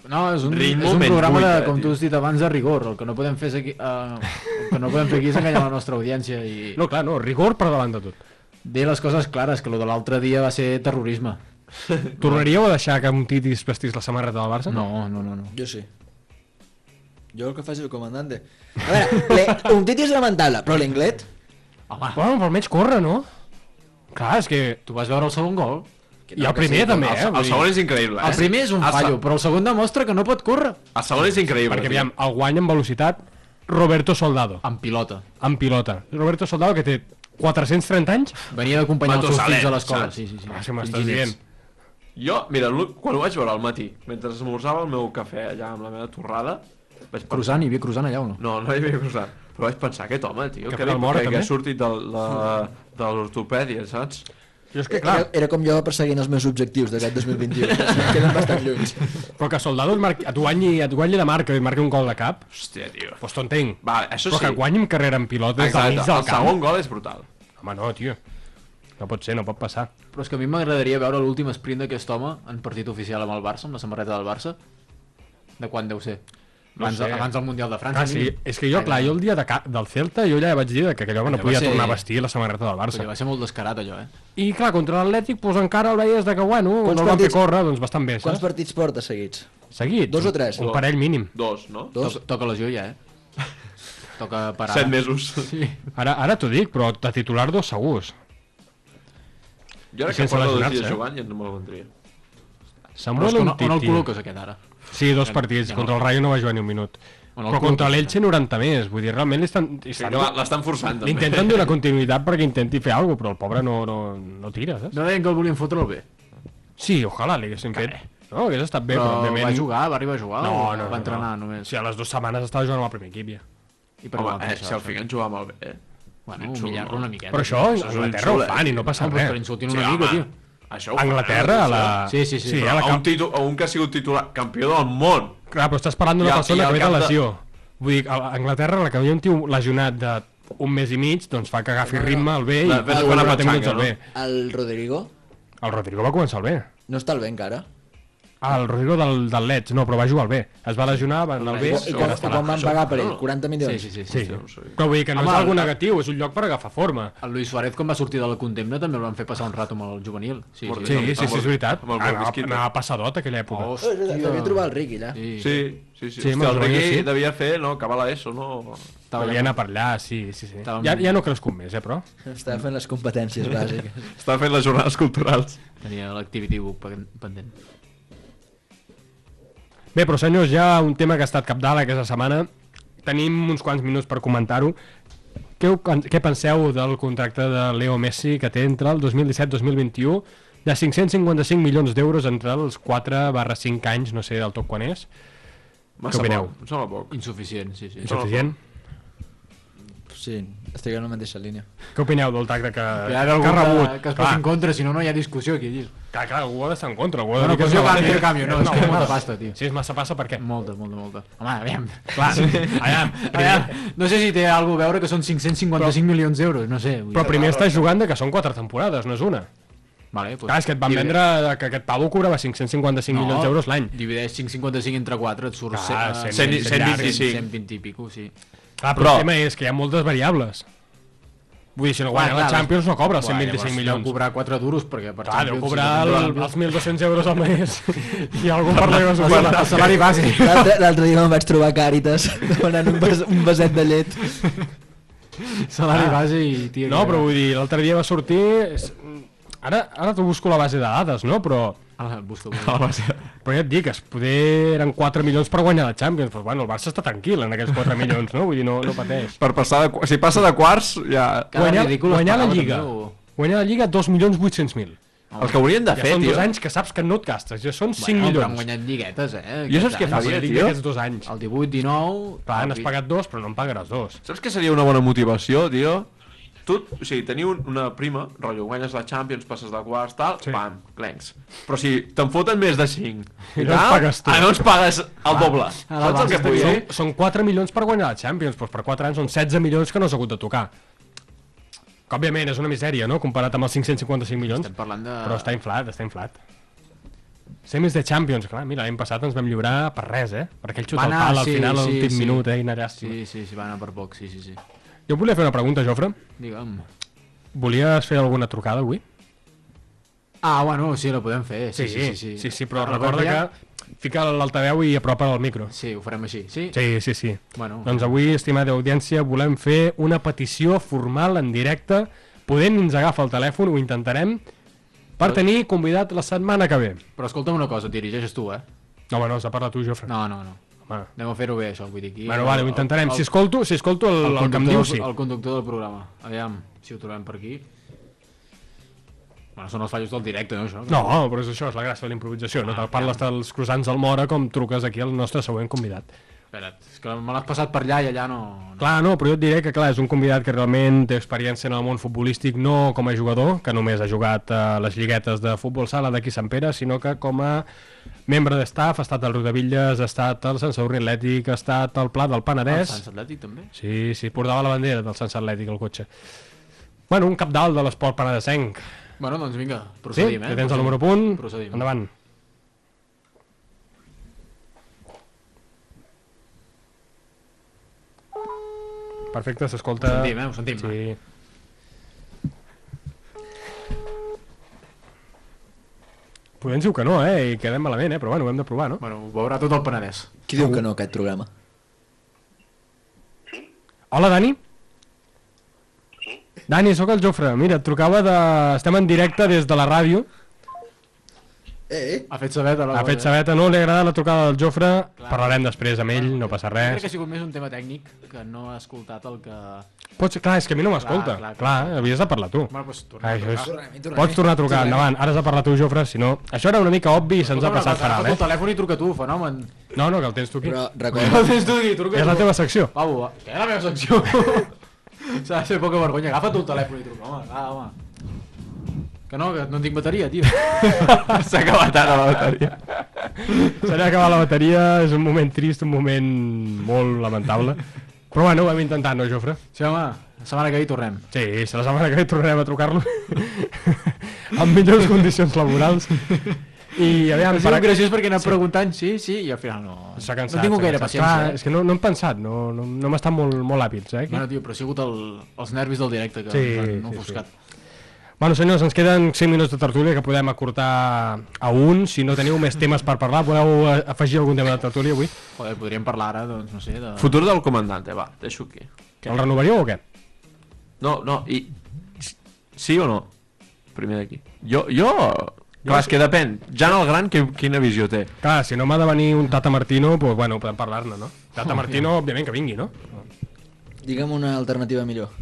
No, és un, Ritmo és un programa, de, com tu has dit abans, de rigor. El que no podem fer aquí, uh, el que no podem fer aquí és enganyar la nostra audiència i No, clar, no, rigor per davant de tot. dir les coses clares, que el de l'altre dia va ser terrorisme. Tornaríeu a deixar que Umtiti es vestís la samarreta del Barça? No, no, no. no. Jo sí. Jo el que faci el comandante. A veure, le- un titi és lamentable, però l'inglet... Home, Bueno, però almenys corre, no? Clar, és que... tu vas veure el segon gol? I el primer també, eh? El, Vull el segon és increïble, eh? El primer és un El fallo, però el segon demostra que no pot córrer. El segon és increïble. Perquè, aviam, el guany en velocitat, Roberto Soldado, En pilota. en pilota. Roberto Soldado, que té 430 anys? Venia d'acompanyar els seus fills a l'escola. Sí, sí, sí. Ah, si m'estàs dient. Jo, mira, quan ho vaig veure al matí, mentre esmorzava el meu cafè allà amb la meva torrada, vaig pensar... Cruzant, hi havia cruzant allà o no? No, no hi havia cruzant. Però vaig pensar, aquest home, tio, Que que, el li, Mora, que, que ha sortit del, de, de l'ortopèdia, saps? Jo és que, Era, clar, era com jo perseguint els meus objectius d'aquest 2021. Em queden bastant lluny. però que Soldado et, marqui, et, guanyi, et guanyi de marca i marqui un gol de cap, Hòstia, tio. doncs t'ho entenc. Va, això Però sí. que guanyi amb carrera en pilota des del Exacte, mig del el camp. segon gol és brutal. Home, no, tio. No pot ser, no pot passar. Però és que a mi m'agradaria veure l'últim sprint d'aquest home en partit oficial amb el Barça, amb la samarreta del Barça. De quan deu ser? No Abans, sé. abans del Mundial de França. Ah, sí, és que jo, clar, jo el dia de ca del Celta, jo ja vaig dir que aquell home no Allò podia ser- tornar a vestir la samarreta del Barça. Perquè va ser molt descarat allò, eh? I clar, contra l'Atlètic, doncs encara el veies de que, bueno, Quants no el van fer partits- córrer, doncs bastant bé, Quants saps? partits porta seguits? Seguit. Dos o tres? Un parell mínim. Dos, no? Dos? Toca, toca lesió ja, eh? Toca parar. Set mesos. Sí. Ara, ara t'ho dic, però de titular dos segurs. Jo ara I que porto dos dies eh? jugant ja no me'l vendria. Però Samuel és que on, on el col·loques aquest ara? Sí, dos partits. Contra el Rayo no va jugar ni un minut. El Però contra l'Elche 90 més. Vull dir, realment li estan... li Sí, estan que va- l'estan forçant, també. intenten donar continuïtat perquè intenti fer alguna cosa, però el pobre no, no, no tira, saps? No deien que el volien fotre el bé. Sí, ojalà li haguessin fet. No, hagués estat bé, però, Però òbviament... va jugar, va arribar a jugar No, no, va no, entrenar no. només? Sí, a les dues setmanes estava jugant amb el primer equip ja. I per Home, eh, si el fiquen jugar amb el bé, eh? Bueno, humillar-lo no? una miqueta. Però això, Això a Anglaterra ho fan i no passa No, però res. insultin Sí, una mica, tio. Això ho A Anglaterra, a la... Sí, sí, sí, sí però a la a, un titu, a un que ha sigut titular campió del món. Clar, però estàs parlant d'una persona que ve de lesió. Vull dir, a Anglaterra, la que ve un tio lesionat de un mes i mig, doncs fa que agafi ritme al bé i Va, ves a juga una 90 minuts petxanga, al bé. El Rodrigo El Rodrigo va començar al bé. no està al bé encara. El Rodrigo del, del Leeds, no, però va jugar al bé. Es va lesionar, va anar al bé I, va i allà. van pagar per ell? no. 40 milions? Sí, sí, sí. Sí, sí. però vull dir que no Home, és algo el- negatiu, és un lloc per agafar forma. El Luis Suárez, quan va sortir de la condemna, també el van fer passar un rato amb el juvenil. Sí, sí. Sí, sí, sí, és veritat. Anava, passadot aquella època. Oh, veritat, devia trobar el Riqui allà. Sí. Sí, sí, sí. Sí, sí amb Hòstia, el Riqui devia fer, no? Acabar l'ESO, no? Estava Devia anar per allà, sí, sí, sí. Ja, ja no crescut més, eh, però. Estava fent les competències bàsiques. Estava fent les jornades culturals. Tenia l'activity book pen- pendent. Bé, però senyors, ja un tema que ha estat capdalt aquesta setmana. Tenim uns quants minuts per comentar-ho. Què, què penseu del contracte de Leo Messi que té entre el 2017-2021 de 555 milions d'euros entre els 4 barra 5 anys, no sé del tot quan és. Massa opineu? poc, em sembla poc. Insuficient, sí, sí. Insuficient? Sí, estic en la mateixa línia. Què opineu del tracte que, Que que ha rebut? que, que es posi en contra, si no, no hi ha discussió aquí. Clar, clar, algú ha d'estar en contra. Algú ha de que pues és jo banda. jo canvio, no, és que és molta pasta, tio. Si és massa passa, per què? Molta, molta, molta. Home, aviam. Clar, aviam, aviam. No sé si té alguna a veure que són 555 milions d'euros, no sé. Vull però primer estàs jugant de que són 4 temporades, no és una. Vale, pues, Clar, és que et van divide- vendre que aquest pavo cobrava 555 milions d'euros l'any. Divideix 555 entre 4, et surt Clar, cent- cent- cent- cent vint i cinc. 120 i pico, sí. Clar, però, Però- el tema és que hi ha moltes variables. Vull dir, si no guanya la Champions no cobra els 125 milions. Deu cobrar 4 duros, perquè per Clar, deu cobrar el, els 1.200 euros al mes i algun per la el, social. el salari base. L'altre dia me'n vaig trobar a Càritas demanant un, vas, un vaset de llet. salari base i... Tia, No, però vull dir, l'altre dia va sortir... Ara, ara t'ho busco la base de dades, no? Però, Ah, busca, A la base. però ja et dic, es poder eren 4 milions per guanyar la Champions. Però bueno, el Barça està tranquil en aquells 4 milions, no? Vull dir, no, no pateix. Per passar de, si passa de quarts, ja... Cada Guanyar, guanyar la Lliga. també, o- Guanyar la Lliga 2 milions 800 mil. El que haurien de Ja fer, són tio... dos anys que saps que no et gastes, ja són 5 Bueno, però han milions. guanyat lliguetes, eh? Jo saps què faria, tio? d'aquests dos anys. El 18, 19... Clar, el n'has pagat dos, però no en pagaràs dos. Saps què seria una bona motivació, tio? Tu, o sigui, tenir un, una prima, rotllo, guanyes la Champions, passes de quarts, tal, Sí. pam, clencs. Però si te'n foten més de 5 I no ens pagues tu. ah, no ens pagues el doble. a la Saps el que vull Són, dir? són 4 milions per guanyar la Champions, doncs per 4 anys són 16 milions que no has hagut de tocar. Que, òbviament és una misèria, no?, comparat amb els 555 milions, Estem parlant de... però està inflat, està inflat. Semis de Champions, clar, mira, l'any passat ens vam lliurar per res, eh? Per aquell xut Va al anar, pal al sí, final, a sí, l'últim sí. minut, eh. Sí, sí, sí, va anar per poc, sí, sí, sí. Jo volia fer una pregunta, Jofre. Digue'm. Volies fer alguna trucada avui? Ah, bueno, sí, la podem fer, sí, sí, sí. Sí, sí, sí però La recorda que fica l'altaveu i apropa el micro. Sí, ho farem així, sí? Sí, sí, sí. Bueno. Doncs avui, estimada audiència, volem fer una petició formal en directe. Podent ens agafa el telèfon, ho intentarem, per tenir convidat la setmana que ve. Però escolta'm una cosa, et dirigeixes tu, eh? No, bueno, has de parlar tu, Jofre. No, no, no. Home. Anem a fer-ho bé, això, vull dir aquí... Bueno, vale, ho intentarem. El, Si escolto, si escolto el, el, que em diu, sí. El conductor del programa. Aviam, si ho trobem per aquí. Bueno, són els fallos del directe, no, això? No, però és això, és la gràcia de la improvisació. No te'l parles dels croissants al Mora com truques aquí al nostre següent convidat. Espera't, és que me l'has passat per allà i allà no... no. Clar, no, però jo et diré que clar, és un convidat que realment té experiència en el món futbolístic, no com a jugador, que només ha jugat a les lliguetes de futbol sala d'aquí Sant Pere, sinó que com a membre de staff, ha estat al Rodavilles, ha estat al Sant Sadurri Atlètic, ha estat al Pla del El Penedès... Sant Atlètic, també? Sí, sí, portava la bandera del Sant Atlètic al cotxe. Bueno, un cap dalt de l'esport penedesenc. Bueno, doncs vinga, Sí? procedim, eh? Que tens el número punt? Procedim. Endavant. Perfecte, s'escolta... Ho sentim, eh? Ho sentim. Sí. Podem dir que no, eh? I quedem malament, eh? Però bueno, ho hem de provar, no? Bueno, ho veurà tot el Penedès. Qui diu que no, aquest programa? Hola, Dani. Dani, sóc el Jofre. Mira, et trucava de... Estem en directe des de la ràdio. Eh, Ha fet saber de la Ha fet sabeta, no li agrada la trucada del Jofre. Parlarem després amb ell, no passa Crec res. que ha sigut més un tema tècnic que no ha escoltat el que... Pots, clar, és que a mi no m'escolta. Clar, Clar, clar, clar, havies de parlar tu. Bueno, doncs tornem a això trucar. és... Tornem-hi, tornem-hi. Pots tornar a trucar, endavant. Ara has de parlar tu, Jofre, si no... Això era una mica obvi i se'ns ha passat faral, agafa el eh? telèfon i truca tu, fenomen. No, no, que el tens tu aquí. Però No recorda, tens tu aquí, truca És tu. la teva secció. Pavo, va. què és la meva secció? S'ha de ser poca vergonya. Agafa tu el telèfon i truca, home, va, home. Que no, que no tinc bateria, tio. S'ha acabat ara la bateria. Se li ha acabat la bateria, és un moment trist, un moment molt lamentable. Però bueno, ho hem intentat, no, Jofre? Sí, home, la setmana que ve tornem. Sí, la setmana que ve tornarem a trucar-lo amb millors condicions laborals. I aviam, Ha sigut graciós perquè anava preguntant sí, sí, i al final no... S'ha cansat. no tinc s'ha gaire paciència. Clar, eh? és que no, no hem pensat, no, no, no hem estat molt, molt hàbils, eh? Aquí. Bueno, tio, però ha sigut el, els nervis del directe que Sí, ens han sí, ofuscat. Bueno, senyors, ens queden 5 minuts de tertúlia que podem acortar a un. Si no teniu més temes per parlar, podeu eh, afegir algun tema de tertúlia avui? Joder, podríem parlar ara, doncs, no sé, de... Futur del comandante, va, deixo aquí. El renovaríeu o què? No, no, i... Sí o no? Primer d'aquí. Jo, jo... Clar, és que depèn. Jan el Gran, que, quina visió té? Clar, si no m'ha de venir un Tata Martino, doncs, bueno, podem parlar-ne, no? Tata Martino, òbviament, que vingui, no? digue'm una alternativa millor.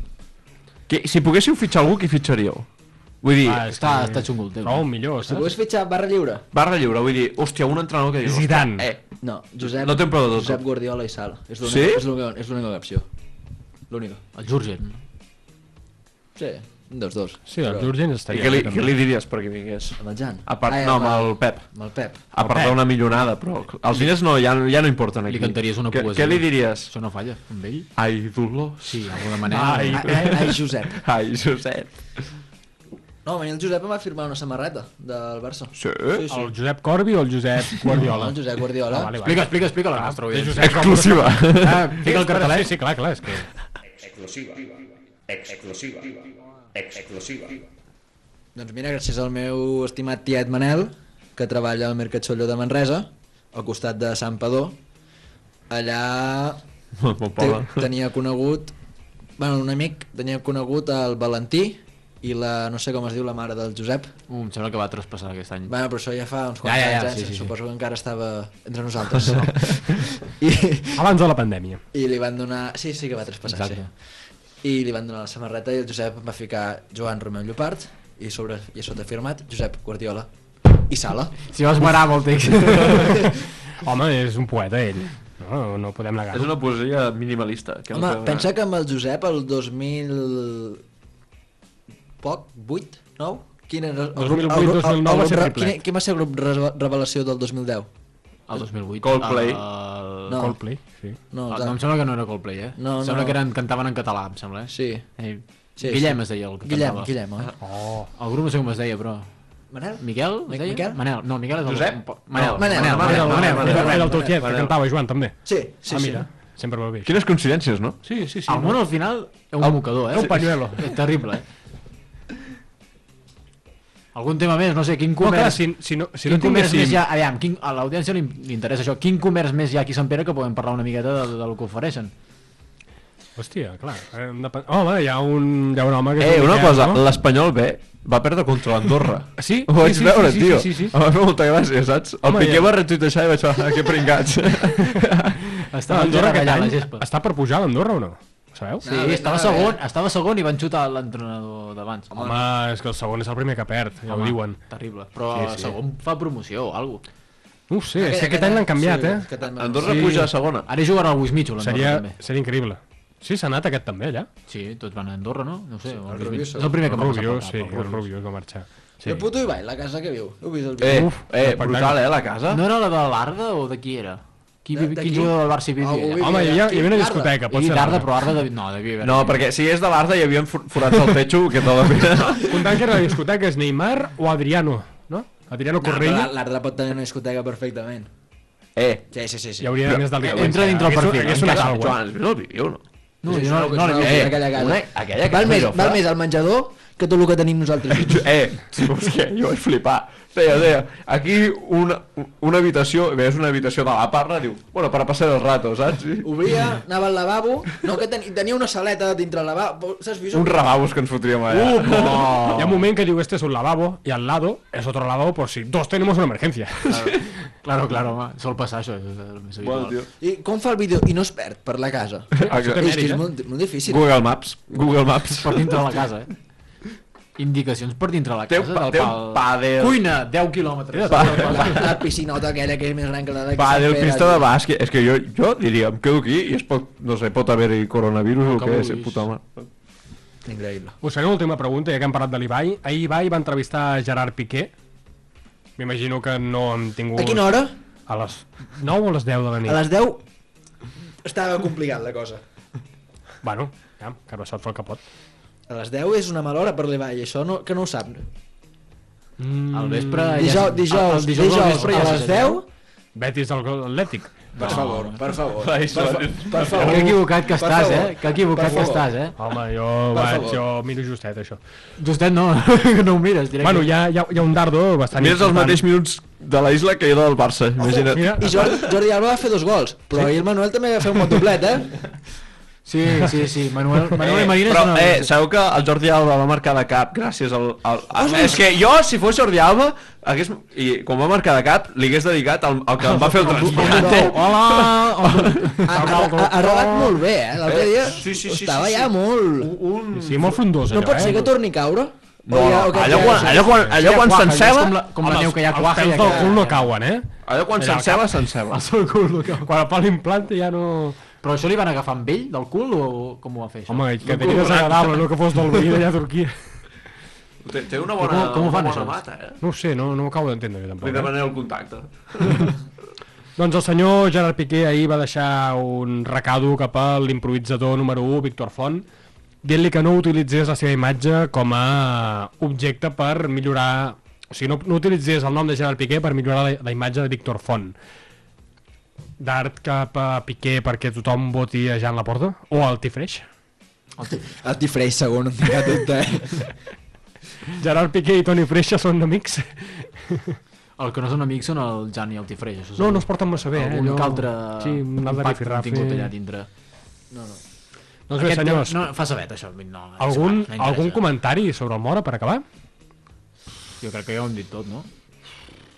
Que, si poguéssiu fitxar algú, qui fitxaríeu? Vull dir, Ah, Està, que- està xungo el tema. Un millor, Si saps? pogués fitxar barra lliure? barra lliure, vull dir, hòstia, un entrenador que diu... hòstia, Zidane. Eh, No, Josep, No té un preu de tot. Josep Guardiola i Sal. És l'única Sí? és l'única- és l'única opció. L'única. El Jurgen. Sí, un dels dos. Sí, el Però- Jurgen I estaria què li, bé, què li diries perquè vingués? Amb el Jan. A part, Ai, no, amb el Pep. Amb el Pep. A part d'una millonada, però els diners no, ja, ja no importen aquí. Li cantaries una Què- poesia. Què li diries? Això no falla, amb ell? Ai, Dolors. Sí, d'alguna manera. Ai. Ai, ai, ai, Josep. Ai, Josep. No, a mi el Josep em va firmar una samarreta del Barça. Sí? Sí, sí. El Josep Corbi o el Josep Guardiola? El Josep Guardiola. Ah, vale, vale. Explica, explica, explica la nostra Té audiència. Josep Exclusiva. Ah, fica el cartelet. Sí, sí, clar, clar, és que... Exclusiva. Exclusiva. Doncs mira, gràcies al meu estimat tiet Manel, que treballa al Mercat Xolló de Manresa, al costat de Sant Padó, allà tenia conegut, bueno, un amic tenia conegut el Valentí i la, no sé com es diu, la mare del Josep. Uh, em sembla que va traspassar aquest any. Bueno, però això ja fa uns quants Ja, ja, ja, anys, eh? sí, sí, sí. suposo que encara estava entre nosaltres. I, Abans de la pandèmia. I li van donar... Sí, sí que va traspassar, Exacte. sí. I li van donar la samarreta i el Josep va ficar Joan Romeu Llopart i, sobre, i a sota firmat Josep Guardiola i Sala. Si vas marar amb el text. Home, és un poeta, ell. No, no podem negar És una poesia minimalista. Que Home, no pensa que amb el Josep el 2000... poc? 8? 9? Quin era el, 2008, el, el, 2009 va ser el, triplet. quin, quin va ser el grup re- revelació del 2010? El 2008. Coldplay. El... No. Coldplay, sí. No, Ah, clar. no, em sembla que no era Coldplay, eh? No, em sembla no. que eren, cantaven en català, em sembla, eh? Sí. Eh, Sí, Guillem sí. es deia el que Guillem, cantava. Guillem, eh? Oh, El grup no sé com es deia, però... Manel? Miquel, es deia? Miquel? Manel, no, Miquel és el... Josep? Manel, No, Manel, Manel, Manel, Manel, Manel, Manel, Manel, era el teu tiet, que Manel. cantava, Joan, també. Sí, sí, ah, sí. mira, sempre va bé. Quines coincidències, no? Sí, sí, sí. El món al final és un mocador, eh? és un pañuelo. És terrible, eh? Algun tema més? No sé, quin No, clar, comerç... si, si no, si quin no comerç més hi ha... Aviam, quin, a l'audiència li, li interessa això. Quin comerç més hi ha aquí a Sant Pere que podem parlar una miqueta del, del que ofereixen? Hòstia, clar. Hem de... Home, hi ha un, hi ha un home que... és Eh, un una cosa, no? l'Espanyol B va perdre contra l'Andorra. Sí, Ho vaig sí, sí, veure, sí, sí, tio. sí, sí, sí. Em va fer molta gràcia, saps? El Home, Piqué ja. va retuitejar i vaig dir, ah, que pringats. Està L'Andorra aquest allà a la any gespa. està per pujar a l'Andorra o no? Sabeu? Sí, bé, estava bé. segon, estava segon i van xutar l'entrenador d'abans. Home, és que el segon és el primer que perd, ja ho diuen. Terrible. Però Sí, sí, sí. segon fa promoció o alguna cosa. No ho sé, és que aquest any l'han canviat, sí, eh? Aquest any Andorra Sí. puja a segona. Ara hi juguen al Wismitxo, l'Andorra Seria, també. seria increïble. Sí, s'ha anat aquest també, allà. Sí, tots van a Andorra, no? No ho sé. Sí, el el Rubius és el primer que El Rubius, passat sí, el Rubius va marxar. Sí. El puto Ibai, la casa que viu. Heu vist el Eh, vídeo? Uf, eh, brutal, eh, la casa. No era la de l'Arda o de qui era? Qui, De- de quin qui? jugador del Barça hi vivia? Vivia Home, hi havia, hi havia una discoteca, pot ser Arda, l'Arda. però Arda de... no, devia haver. No, perquè si és de l'Arda hi havia for- forats al techo que te la pena. Comptant que era la discoteca és Neymar o Adriano, no? Adriano No, Correia. la- l'Arda pot tenir una discoteca perfectament. Eh, Sí, sí, sí. sí. Hi hauria Però- més del eh, entra dintre el perfil, sonat encara. alguna Joan, vist el vídeo o no? No, Sí, jo és no, una- no és una locura, Eh, aquella casa. una- aquella val, casa més, jo fa- val més el menjador que tot el que tenim nosaltres. Eh, què? Jo vaig flipar. Deia, deia, aquí una, una habitació, i veies una habitació de la parra, diu, bueno, per a passar el rato, saps? I Obria, anava al lavabo, no, que tenia, tenia una saleta dintre el lavabo, saps? Vist? uns ravabos que ens fotríem allà. Uh, no. Hi ha un moment que diu, este es un lavabo, y al lado es otro lavabo por si dos tenemos una emergencia. Claro, claro, home. Sol passar això, és el més habitual. Bueno. I com fa el vídeo? I no es perd per la casa. Ah, és que és eh? molt, molt difícil. Google Maps, Google Maps. Per dintre de la casa, eh? Indicacions per dintre de la casa. pa- del pal- pàdel. Cuina, 10 quilòmetres. La, la piscinota aquella que és més gran que la d'aquí. Padel, Sant Pere, pista de bàsquet. És que jo, jo diria, em quedo aquí i es pot, no sé, pot haver-hi coronavirus o que què, és, puta mare. Increïble. Us faré una última pregunta, ja que hem parlat de l'Ibai. Ahir Ibai va entrevistar Gerard Piqué. M'imagino que no hem tingut... A quina hora? A les 9 o a les 10 de la nit? A les 10 estava complicat la cosa. Bueno, ja, Carbassot fa el que pot. A les 10 és una mala hora per l'Ibai, això no, que no ho sap. Mm, Al vespre... Dijous, ja, dijous, el dijous, al vespre a les se 10, Betis del Atlètic. per favor, per favor. Per, fa, per favor. Que equivocat que estàs, favor. eh? Que equivocat que estàs, eh? Home, jo, Per vaig, favor. jo miro justet, això. Justet no, no ho mires directament. Bueno, hi ha, hi ha, hi ha un dardo bastant Mires els mateixos minuts de la isla que jo del Barça, imagina't. Mira, I Jordi, Jordi Alba va fer dos gols, però ahir el Manuel també va fer un bon doblet, eh? Sí, sí, sí. Manuel, Manuel Eh, i Marina però, són eh, els- sabeu que el Jordi Alba va marcar de cap gràcies al... al, al és que jo, si fos Jordi Alba, hagués, i quan va marcar de cap, li hagués dedicat al, al que em va fer el transplant. eh? Hola! Ha, rodat molt bé, eh? L'altre dia sí, sí, sí, estava sí, sí. ja molt... Un... Sí, molt frondós, No allò, pot ser eh? que torni a caure? No, no, allò quan, allò quan, allò quan s'enceba, com la, com la neu que hi ha Els cuaja. pèls i del cul no cauen, eh? allò quan s'enceba, s'enceba. El seu cul no cau. Quan fa l'implante ja no... Però això li van agafar amb ell, del cul, o com ho va fer, això? Home, que tenia desagradable, no que fos del veí d'allà a Turquia. Té, té una Com- bona, com ho fan, una bona això? mata, eh? No ho sé, no, no ho acabo d'entendre jo tampoc. Li Eh? demanem el contacte. Doncs el senyor Gerard Piqué ahir va deixar un recado cap a l'improvisador número 1, Víctor Font, dient-li que no utilitzés la seva imatge com a objecte per millorar... O sigui, no, no utilitzés el nom de Gerard Piqué per millorar la, la imatge de Víctor Font. D'art cap a Piqué perquè tothom voti a Jan Laporta? O al Tifreix? El Tifreix segon, no en tinc cap dubte, eh? Gerard Piqué i Toni Freixa són amics? El que no són amics són el Jan i el Tifreix. Això No, segur. no es porten massa bé, eh? Algun allò- que altre Sí, un altre impacte han tingut allà dintre. Doncs bé, senyors, No, fa sabet, això. No, algun, no algun comentari sobre el Mora per acabar? Jo crec que ja ho hem dit tot, no?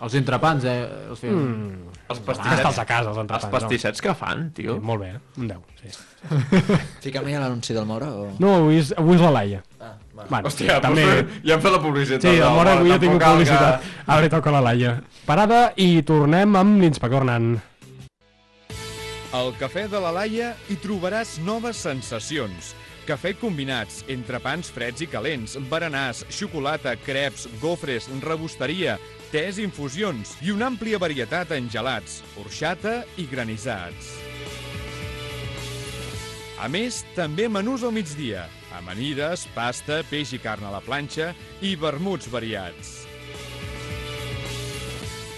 Els entrepans, eh? Els feien... Mm. Els Ah, pastissets, estàs a casa, els els entrepans. pastissets que fan, No. tio. Sí, molt bé, eh? un 10. Sí. Fica'm ja l'anunci del Mora o...? No, avui és, avui és la Laia. Ah, va. Bueno, Hòstia, també... també... ja hem fet la publicitat. Sí, el Mora avui ja ha tingut publicitat. Ara li toca la Laia. Parada i tornem amb l'inspector Nan. Al Cafè de la Laia hi trobaràs noves sensacions. Cafè combinats, entrepans freds i calents, berenars, xocolata, creps, gofres, rebosteria, tés i infusions i una àmplia varietat en gelats, orxata i granissats. A més, també menús al migdia, amanides, pasta, peix i carn a la planxa i vermuts variats.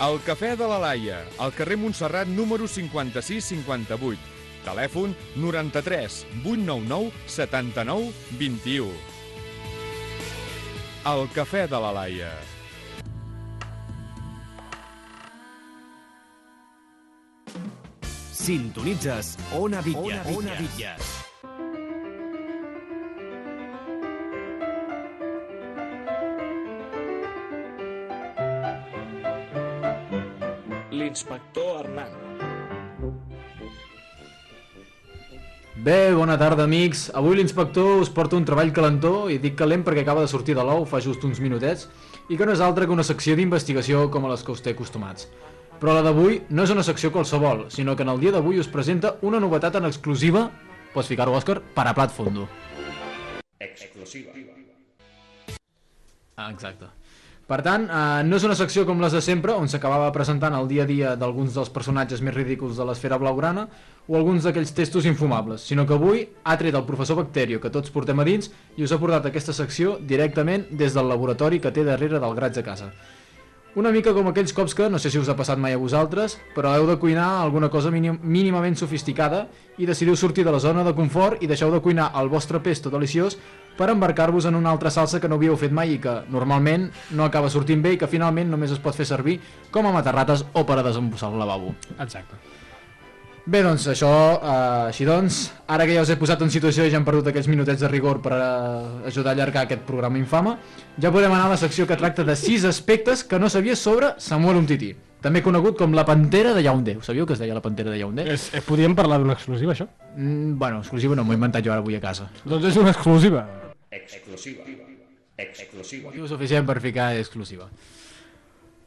El Cafè de la Laia, al carrer Montserrat número 5658. Telèfon 93 899 79 21. El Cafè de la Laia. Sintonitzes Ona Vitges. Ona Vitges. L'inspector Hernán. Bé, bona tarda, amics. Avui l'inspector us porta un treball calentó i dic calent perquè acaba de sortir de l'ou fa just uns minutets i que no és altra que una secció d'investigació com a les que us té acostumats. Però la d'avui no és una secció qualsevol, sinó que en el dia d'avui us presenta una novetat en exclusiva, pots ficar-ho, Òscar, per a plat fondo. Exclusiva. Ah, exacte. Per tant, eh, no és una secció com les de sempre, on s'acabava presentant el dia a dia d'alguns dels personatges més ridículs de l'esfera blaugrana o alguns d'aquells testos infumables, sinó que avui ha tret el professor Bacterio que tots portem a dins i us ha portat aquesta secció directament des del laboratori que té darrere del graig a casa. Una mica com aquells cops que, no sé si us ha passat mai a vosaltres, però heu de cuinar alguna cosa mínim, mínimament sofisticada i decidiu sortir de la zona de confort i deixeu de cuinar el vostre pesto deliciós per embarcar-vos en una altra salsa que no havíeu fet mai i que normalment no acaba sortint bé i que finalment només es pot fer servir com a matarrates o per a desembussar el lavabo. Exacte. Bé, doncs això, eh, així doncs, ara que ja us he posat en situació i ja hem perdut aquells minutets de rigor per eh, ajudar a allargar aquest programa infame, ja podem anar a la secció que tracta de sis aspectes que no sabies sobre Samuel Umtiti, també conegut com la Pantera de Yaoundé. Ho sabíeu que es deia la Pantera de Yaoundé? És, eh, podíem parlar d'una exclusiva, això? Mm, bueno, exclusiva no, m'ho he inventat jo ara avui a casa. Doncs és una exclusiva. Exclusiva. Exclusiva. Motiu suficient per ficar exclusiva.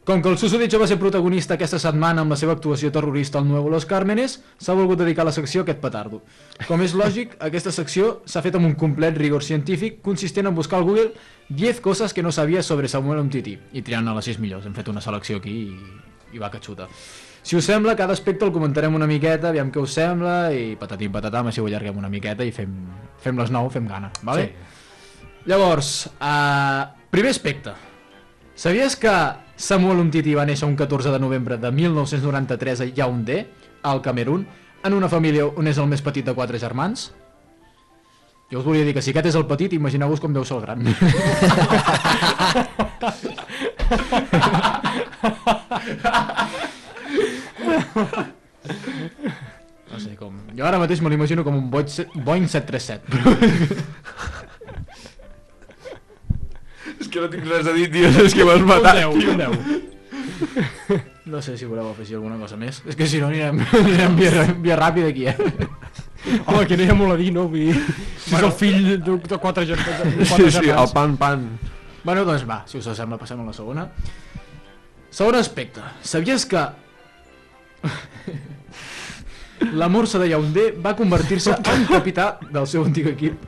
Com que el susodicho va ser protagonista aquesta setmana amb la seva actuació terrorista al Nuevo Los Cármenes, s'ha volgut dedicar la secció a aquest petardo. Com és lògic, aquesta secció s'ha fet amb un complet rigor científic consistent en buscar al Google 10 coses que no sabia sobre Samuel Umtiti i triant a les 6 millors. Hem fet una selecció aquí i, i va que xuta. Si us sembla, cada aspecte el comentarem una miqueta, aviam què us sembla i patatim patatam, així ho allarguem una miqueta i fem, fem les 9, fem gana, vale? Sí. Llavors, uh, primer aspecte. Sabies que Samuel Umtiti va néixer un 14 de novembre de 1993 a Yaoundé, al Camerún, en una família on és el més petit de quatre germans? Jo us volia dir que si aquest és el petit, imagineu-vos com deu ser el gran. No sé com... Jo ara mateix me l'imagino com un Boeing se- Boeing 737. Però... És que no tinc res a dir, tio, és que m'has Un matat, 10, tio. un 10. No sé si voleu afegir alguna cosa més. És que si no anirem, anirem via, via ràpida aquí, eh? Home, que no hi ha molt a dir, no? Vull dir, si és el fill de, de quatre germans. Sí, sí, el pan, pan. Bueno, doncs va, si us sembla, passem a la segona. Segon aspecte. Sabies que... La Morsa de Yaoundé va convertir-se en capità del seu antic equip,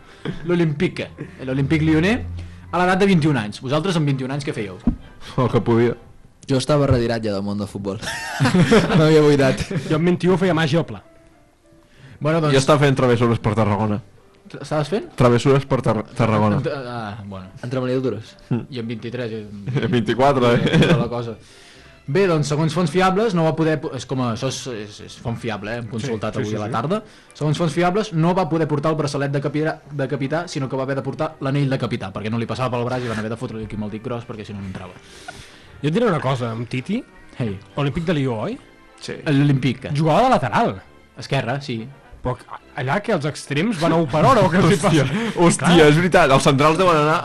l'Olympique, l'Olympique Lyonnais, a l'edat de 21 anys. Vosaltres amb 21 anys què fèieu? El que podia. Jo estava retirat ja del món del futbol. M'havia buidat. Jo amb 21 feia màgia al pla. Bueno, Jo doncs... estava fent travessures per Tarragona. Estaves fent? Travessures per Tar Tarragona. Ah, bueno. Entre maleïdures. I amb 23... i- 24, eh? tota la cosa. Bé, doncs, segons fonts fiables, no va poder... És com a, això és, és, és font fiable, eh? hem consultat sí, avui sí, a la sí. tarda. Segons fonts fiables, no va poder portar el braçalet de capità, de capità sinó que va haver de portar l'anell de capità, perquè no li passava pel braç i van haver de fotre-li aquí amb el dit gros perquè si no no entrava. Jo et diré una cosa, amb Titi, Hey, Olímpic de Lió, oi? Sí. l'Olímpic. Jugava de lateral. Esquerra, sí. Però allà que els extrems van a 1 per hora o què els hi passa? hòstia, és veritat, els centrals deuen anar...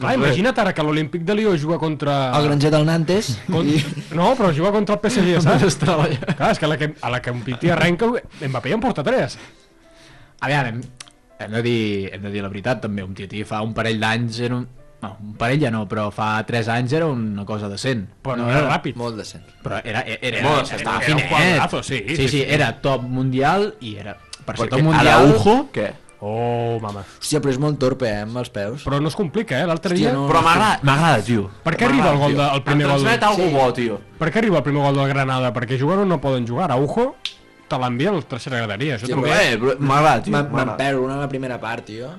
Clar, imagina't ara que l'Olímpic de Lió juga contra... El granger del Nantes Con... i... No, però juga contra el PSG, saps? Clar, és que a la que, a la que un Titi arrenca, Mbappé ja en porta 3. A veure, hem, hem, de dir, hem de dir la veritat també, un tití fa un parell d'anys era un... No, un parell ja no, però fa 3 anys era una cosa decent. Però no era ràpid. Molt decent. Però era, era, era, Molt era, estava Era un finet. quadrazo, sí, sí, sí, sí, sí. era top mundial i era... Per ser Perquè top mundial... Araujo, què? Oh, mama. Hòstia, però és molt torpe, eh, amb els peus. Però no es complica, eh? L'altre dia... no. Però m'agrada, m'agrada, tio. Per què arriba el gol de- el primer em gol? transmet algú bo, tio. Per què arriba el primer gol del Granada? Perquè jugar no poden jugar. Araujo te l'envia a la tercera graderia. Això Sí, també... Bé, però m'agrada, tio. Me'n perdo una a la primera part, tio.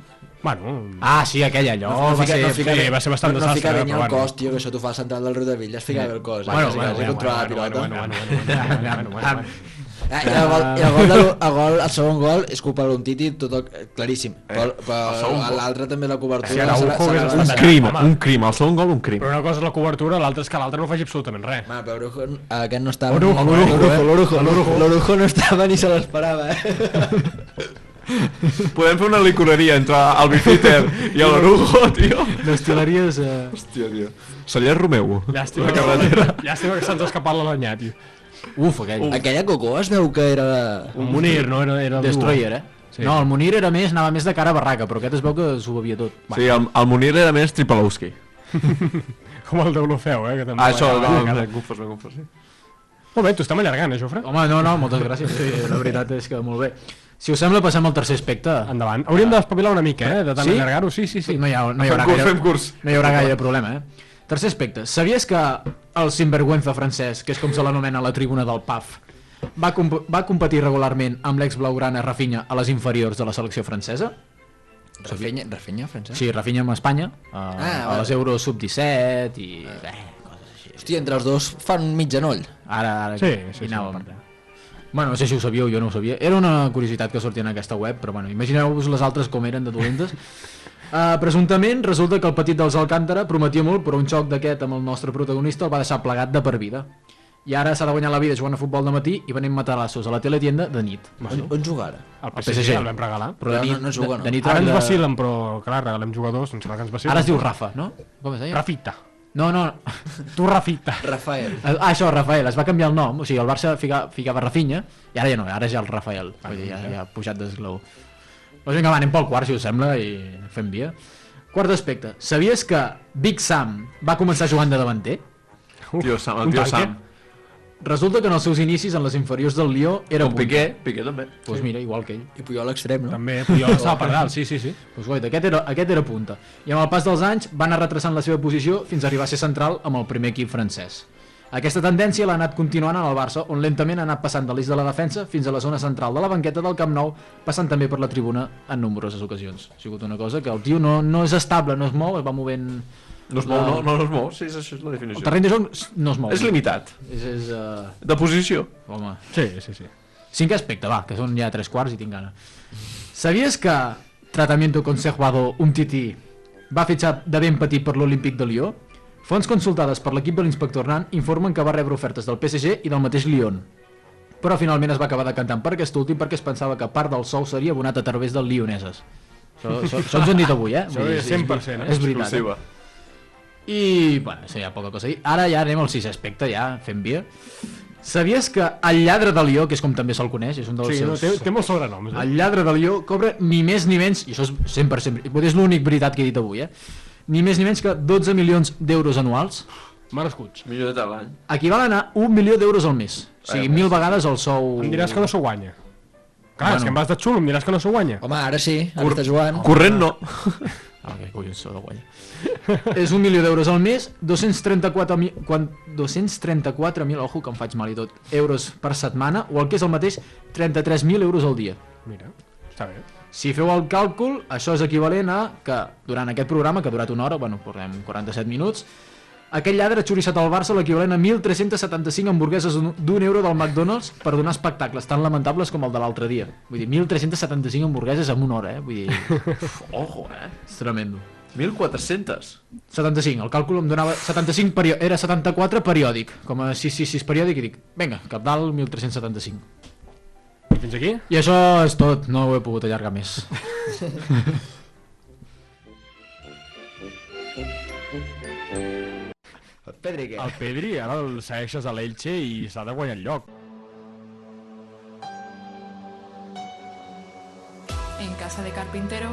Bueno, Ah, sí, aquella, allò no, va fica, ser... no fica, sí, va ser bastant no, no desastre, fica bé ni però el bueno. cos, tio, que això t'ho fa el central del Riu de Villa, es fica bé el cos. Bueno, eh, bueno, quasi, quasi bueno, controla la bueno, pilota. bueno, bueno, bueno, bueno, bueno, bueno, bueno. Ah, i el gol, i el, gol de, el, gol, el segon gol és culpa d'un Titi, tot el, claríssim. Però, però gol. l'altre també la cobertura... Sí, Araujo serà- serà Un crim, Home. un crim. El segon gol, un crim. Però una cosa és la cobertura, l'altra és que l'altre no faci absolutament res. Home, però Orujo, aquest no estava... Orujo, l'Orujo, eh? l'Orujo, l'Orujo, l'Orujo no estava ni se l'esperava, eh? Podem fer una licoreria entre el Bifiter i l'Orujo, tio. Destileries... Eh... Hòstia, tio. Celler Romeu. Llàstima, La carretera. Llàstima que se'ns ha escapat l'alanyà, tio. Uf, aquell. Aquella cocó es veu que era... Un Munir, no? Era, era Destroyer, eh? Sí. No, el Munir era més, anava més de cara a barraca, però aquest es veu que s'ho bevia tot. Sí, el, el Munir era més Tripalowski. Com el d'Olofeu, eh? Que també Ah, això, va- no, va- no, m'he confós, m'he confós, sí. Molt bé, t'ho estem allargant, eh, Jofre? Home, no, no, moltes gràcies. Sí, la veritat és que molt bé. Si us sembla, passem al tercer aspecte. Endavant. Hauríem d'espavilar una mica, eh? De tant Sí? allargar-ho. Sí, sí, sí. No hi, ha, no, hi haurà Fem curs, gaire, fem curs. no hi haurà gaire problema, eh? Tercer aspecte. Sabies que el sinvergüenza francès, que és com se l'anomena a la tribuna del PAF, va, comp va competir regularment amb l'ex blaugrana Rafinha a les inferiors de la selecció francesa? Rafinha, Rafinha, francès? Sí, Rafinha amb Espanya, a, Ah, a vale. les Euros sub-17 i... Eh, coses així. Hòstia, entre els dos fan un mig genoll. Ara, ara Sí, sí, sí, anàvem. per Bueno, no sé si ho sabíeu, jo no ho sabia. Era una curiositat que sortia en aquesta web, però bueno, imagineu-vos les altres com eren de dolentes. Uh, presumptament, resulta que el petit dels Alcántara prometia molt, però un xoc d'aquest amb el nostre protagonista el va deixar plegat de per vida. I ara s'ha de guanyar la vida jugant a futbol de matí i venent matalassos a la teletienda de nit. On, on juga ara? El El PSG, PSG. el vam regalar. Però de nit, no, no juga, no. de, de nit Ara ens de- vacilen, però clar, regalem jugadors, em sembla que ens vacilen. Ara es diu Rafa, no? Com es deia? Rafita. No, no. Tu, Rafita. Rafael. Ah, això, Rafael, es va canviar el nom, o sigui, el Barça fica, ficava Rafinha, i ara ja no, ara ja el Rafael, dir, ja, ja ha pujat d'esglaó. Doncs vinga, va, anem pel quart, si us sembla, i fem via. Quart aspecte, sabies que Big Sam va començar jugant de davanter? Tio Sam, el tio. Sam. Resulta que en els seus inicis en les inferiors del Lió era Com. Piqué, Piqué també. Doncs pues mira, igual que ell. I Puyol a l'extrem, no? També, Puyol estava per dalt, sí, sí, sí. Pues, guaita, aquest, era, aquest era punta. I amb el pas dels anys va anar retrasant la seva posició fins a arribar a ser central amb el primer equip francès. Aquesta tendència l'ha anat continuant en el Barça, on lentament ha anat passant de l'eix de la defensa fins a la zona central de la banqueta del Camp Nou, passant també per la tribuna en nombroses ocasions. Ha sigut una cosa que el tio no, no és estable, no es mou, es va movent... No es mou, no, no, no es mou, sí, és, això és la definició. El terreny de joc no es mou. És limitat. És, és, uh... De posició. Home, Sí, sí, sí. Cinquè aspecte, va, que són ja tres quarts i tinc gana. Sabies que Tratamiento Conservado Umtiti va fitxar de ben petit per l'Olímpic de Lió? Fonts consultades per l'equip de l'inspector Nan informen que va rebre ofertes del PSG i del mateix Lyon. Però finalment es va acabar decantant per aquest últim perquè es pensava que part del sou seria abonat a través del Lioneses. Això, això, això ens ho han dit avui, eh? Això és 100%, eh? És veritat. Exclusiva. Eh? I, bueno, això hi ha poca cosa a dir. Ara ja anem al sis aspecte, ja, fem via. Sabies que el lladre de Lió, que és com també se'l coneix, és un dels Sí, no, seus... té, té molts sobrenoms. Eh? El lladre de Lió cobra ni més ni menys, i això és 100%, potser és l'únic veritat que he dit avui, eh? Ni més ni menys que 12 milions d'euros anuals, Merescuts. Millor de l'any. equivalen a un milió d'euros al mes. O sigui, mil vegades el sou... Em diràs que no s'ho guanya. Clar, Bueno. és que em vas de xulo, em diràs que no s'ho guanya. Home, ara sí, ara està jugant. Corrent no. Ah, que collons sou de guanya. és un milió d'euros al mes, 234.000, quan 234.000, ojo que em faig mal i tot, euros per setmana, o el que és el mateix, 33.000 euros al dia. Mira, està bé. Si feu el càlcul, això és equivalent a que durant aquest programa, que ha durat una hora, bueno, portem 47 minuts, Aquell lladre ha xoriçat al Barça l'equivalent a 1.375 hamburgueses d'un euro del McDonald's per donar espectacles tan lamentables com el de l'altre dia. Vull dir, 1.375 hamburgueses en una hora, eh? Vull dir, Uf, ojo, eh? és tremendo. 1.400. 75, el càlcul em donava 75 perio... era 74 periòdic, com a 666 periòdic i dic, vinga, cap dalt 1375. I fins aquí? I això és tot, no ho he pogut allargar més. Pedri, què? El Pedri, ara el segueixes a l'Elche i s'ha de guanyar el lloc. En casa de carpintero,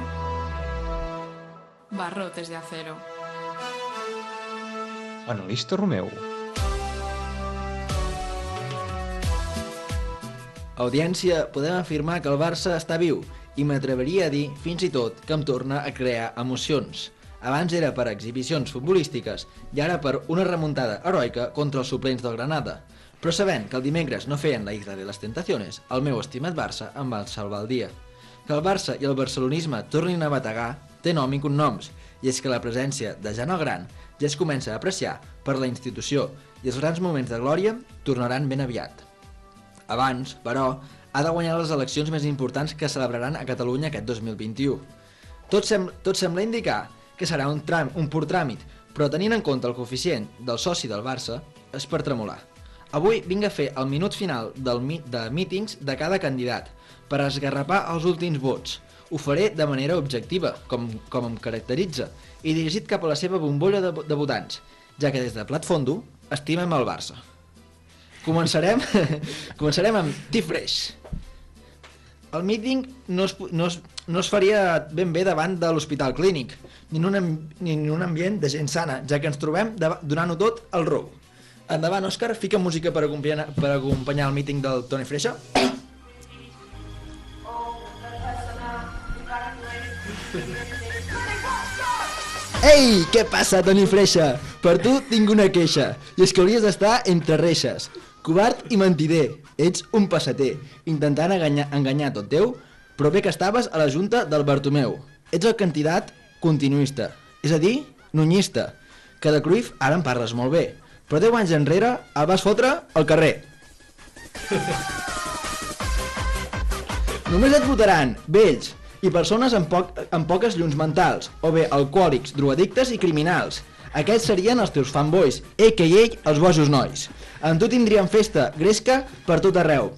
barrotes de acero. Analista Romeu. Audiència, podem afirmar que el Barça està viu i m'atreveria a dir, fins i tot, que em torna a crear emocions. Abans era per exhibicions futbolístiques i ara per una remuntada heroica contra els suplents del Granada. Però sabent que el dimecres no feien la Isla de les Tentaciones, el meu estimat Barça em va salvar el dia. Que el Barça i el barcelonisme tornin a bategar té nom i cognoms, i és que la presència de Jan el Gran ja es comença a apreciar per la institució i els grans moments de glòria tornaran ben aviat. Abans, però, ha de guanyar les eleccions més importants que celebraran a Catalunya aquest 2021. Tot, sem tot sembla indicar que serà un, tram un pur tràmit, però tenint en compte el coeficient del soci del Barça, és per tremolar. Avui vinc a fer el minut final del mi de mítings de cada candidat, per esgarrapar els últims vots. Ho faré de manera objectiva, com, com em caracteritza, i dirigit cap a la seva bombolla de, de votants, ja que des de Plat Fondo estimem el Barça. Començarem, començarem amb T-Fresh. El míting no es, no, es, no es faria ben bé davant de l'Hospital Clínic, ni en, un, ni en un ambient de gent sana, ja que ens trobem donant-ho tot al rou. Endavant, Òscar, fica música per acompanyar, per acompanyar el míting del Toni Freixa. Ei, què passa, Toni Freixa? Per tu tinc una queixa, i és que hauries d'estar entre reixes. Covard i mentider, ets un passater, intentant enganyar, enganyar tot teu, però bé que estaves a la junta del Bartomeu. Ets el candidat continuista, és a dir, nunyista, que de Cruyff ara en parles molt bé, però 10 anys enrere el vas fotre al carrer. Només et votaran vells i persones amb, poc, amb poques llums mentals, o bé alcohòlics, drogadictes i criminals. Aquests serien els teus fanboys, a.k.a. els bojos nois. Amb tu tindríem festa gresca per tot arreu.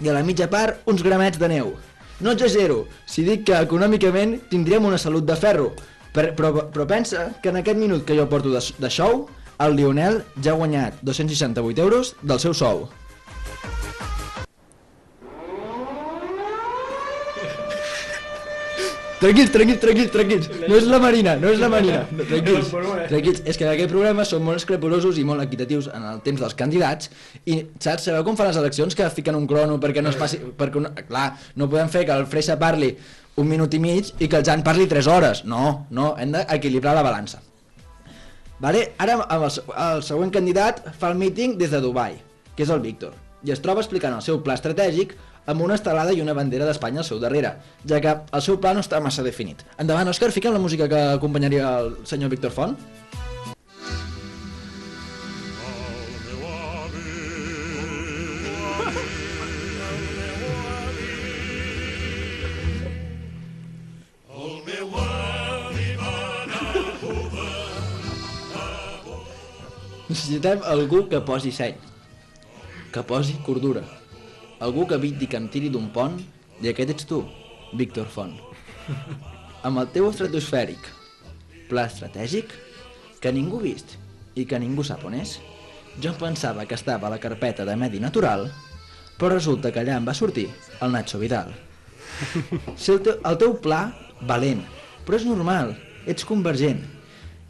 I a la mitja part, uns gramets de neu. No exagero, si dic que econòmicament tindríem una salut de ferro, però, però, però pensa que en aquest minut que jo porto de, de show, el Lionel ja ha guanyat 268 euros del seu sou. Tranquils, tranquils, tranquils, tranquils. No és la Marina, no és la Marina. No, tranquils, tranquils. És que en aquest programa són molt escrepolosos i molt equitatius en el temps dels candidats i saps, sabeu com fan les eleccions que fiquen un crono perquè no es passi... Perquè una, clar, no podem fer que el Freixa parli un minut i mig i que el Jan parli 3 hores. No, no, hem d'equilibrar la balança. Vale? Ara amb el, el següent candidat fa el míting des de Dubai, que és el Víctor, i es troba explicant el seu pla estratègic amb una estelada i una bandera d'Espanya al seu darrere, ja que el seu pla no està massa definit. Endavant, Òscar, fica'm la música que acompanyaria el senyor Víctor Font. Necessitem algú que posi seny, que posi cordura, algú que eviti que em tiri d'un pont i aquest ets tu, Víctor Font. Amb el teu estratosfèric, pla estratègic, que ningú vist i que ningú sap on és, jo em pensava que estava a la carpeta de Medi Natural, però resulta que allà em va sortir el Nacho Vidal. Si el, teu, el teu pla, valent, però és normal, ets convergent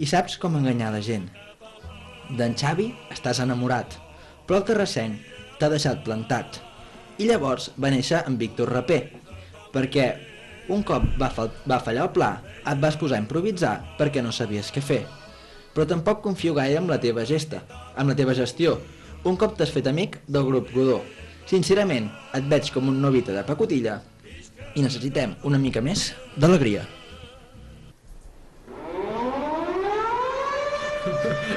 i saps com enganyar la gent. D'en Xavi estàs enamorat, però el terrassenc t'ha deixat plantat. I llavors va néixer en Víctor Rapé, perquè un cop va, fal va fallar el pla, et vas posar a improvisar perquè no sabies què fer. Però tampoc confio gaire amb la teva gesta, amb la teva gestió, un cop t'has fet amic del grup Godó. Sincerament, et veig com un novita de pacotilla i necessitem una mica més d'alegria.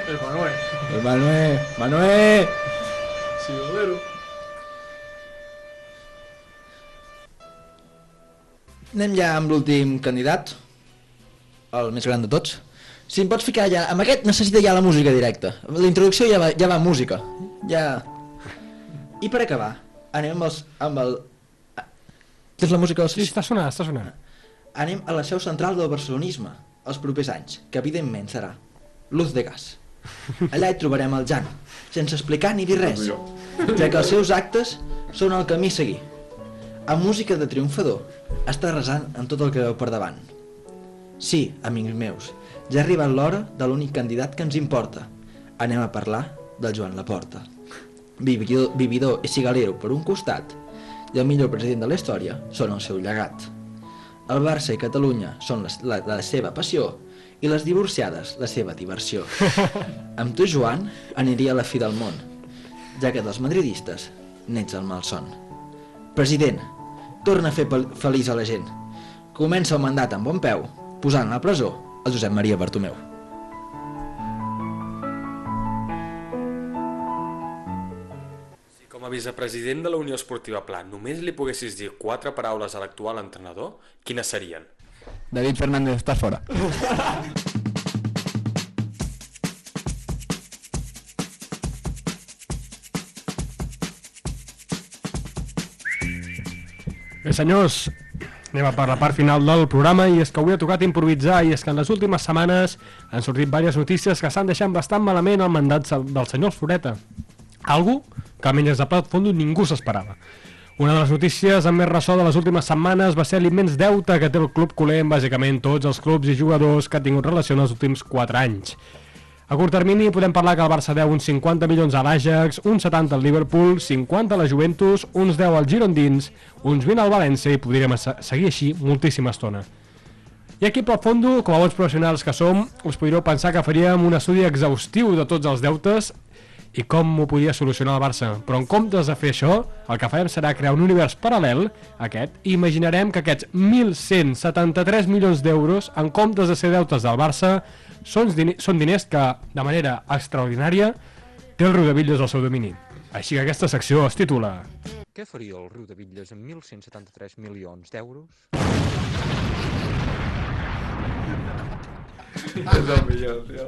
El Manuel. El Manuel, Manuel! Sí, bolero. Anem ja amb l'últim candidat, el més gran de tots. Si em pots ficar ja... Amb aquest necessita ja la música directa. La introducció ja va, ja va música. Ja... I per acabar, anem amb, els, amb el... Tens la música? Sí, està sonant, està sonant. Anem a la seu central del barcelonisme, els propers anys, que evidentment serà Luz de Gas. Allà hi trobarem el Jan, sense explicar ni dir res, ja que els seus actes són el camí a seguir. Amb música de triomfador, està resant en tot el que veu per davant. Sí, amics meus, ja ha arribat l'hora de l'únic candidat que ens importa. Anem a parlar del Joan Laporta. Vividor, vividor i cigalero per un costat i el millor president de la història són el seu llegat. El Barça i Catalunya són la, la, la seva passió i les divorciades la seva diversió. Amb tu, Joan, aniria a la fi del món, ja que dels madridistes n'ets el malson. President, torna a fer feliç a la gent. Comença el mandat amb bon peu, posant a la presó el Josep Maria Bartomeu. Si com a vicepresident de la Unió Esportiva Pla només li poguessis dir quatre paraules a l'actual entrenador, quines serien? David Fernández, estàs fora. Bé, senyors, anem per la part final del programa i és que avui ha tocat improvisar i és que en les últimes setmanes han sortit diverses notícies que s'han deixat bastant malament el mandat del senyor Floreta. Algo que almenys des de Plat Fondo ningú s'esperava. Una de les notícies amb més ressò de les últimes setmanes va ser l'immens deute que té el club culer amb bàsicament tots els clubs i jugadors que ha tingut relació en els últims 4 anys. A curt termini podem parlar que el Barça deu uns 50 milions a l'Ajax, uns 70 al Liverpool, 50 a la Juventus, uns 10 al Girondins, uns 20 al València i podríem se- seguir així moltíssima estona. I aquí pel fondo, com a bons professionals que som, us podríeu pensar que faríem un estudi exhaustiu de tots els deutes i com ho podia solucionar el Barça. Però en comptes de fer això, el que farem serà crear un univers paral·lel aquest i imaginarem que aquests 1.173 milions d'euros, en comptes de ser deutes del Barça, són, dine són diners que, de manera extraordinària, té el Riu de al seu domini. Així que aquesta secció es titula... Què faria el riu de Bitlles amb 1.173 milions d'euros? És el millor, tio.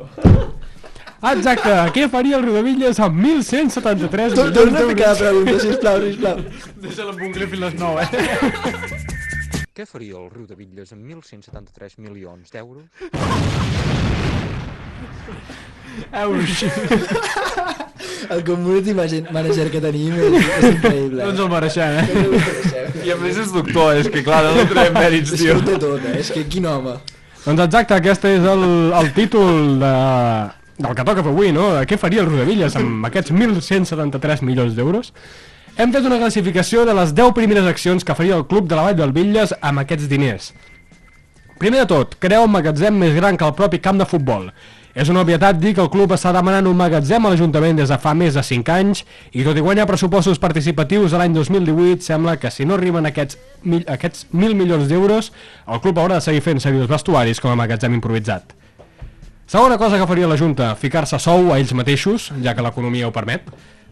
Exacte, què faria el Riu de Villes amb 1.173 Tor- milions torna a d'euros? ficar la pregunta, sisplau, sisplau. Deixa-la amb un clip fins les 9, eh? Què faria el riu de Bitlles amb 1.173 milions d'euros? Euros. El community manager que tenim és, és increïble. No ens el mereixem, eh? No mereixem. I a més és doctor, és que clar, no li traiem mèrits, És tio. que ho té tot, eh? És que quin home. Doncs exacte, aquest és el, el títol de, del que toca avui, no? Què faria el Rodavilles amb aquests 1.173 milions d'euros? Hem fet una classificació de les 10 primeres accions que faria el club de la Vall del Villes amb aquests diners. Primer de tot, crear un magatzem més gran que el propi camp de futbol. És una obvietat dir que el club està demanant un magatzem a l'Ajuntament des de fa més de 5 anys i tot i guanyar pressupostos participatius a l'any 2018 sembla que si no arriben aquests, mil, aquests 1.000 milions d'euros el club haurà de seguir fent servir els vestuaris com a magatzem improvisat. Segona cosa que faria la Junta, ficar-se sou a ells mateixos, ja que l'economia ho permet,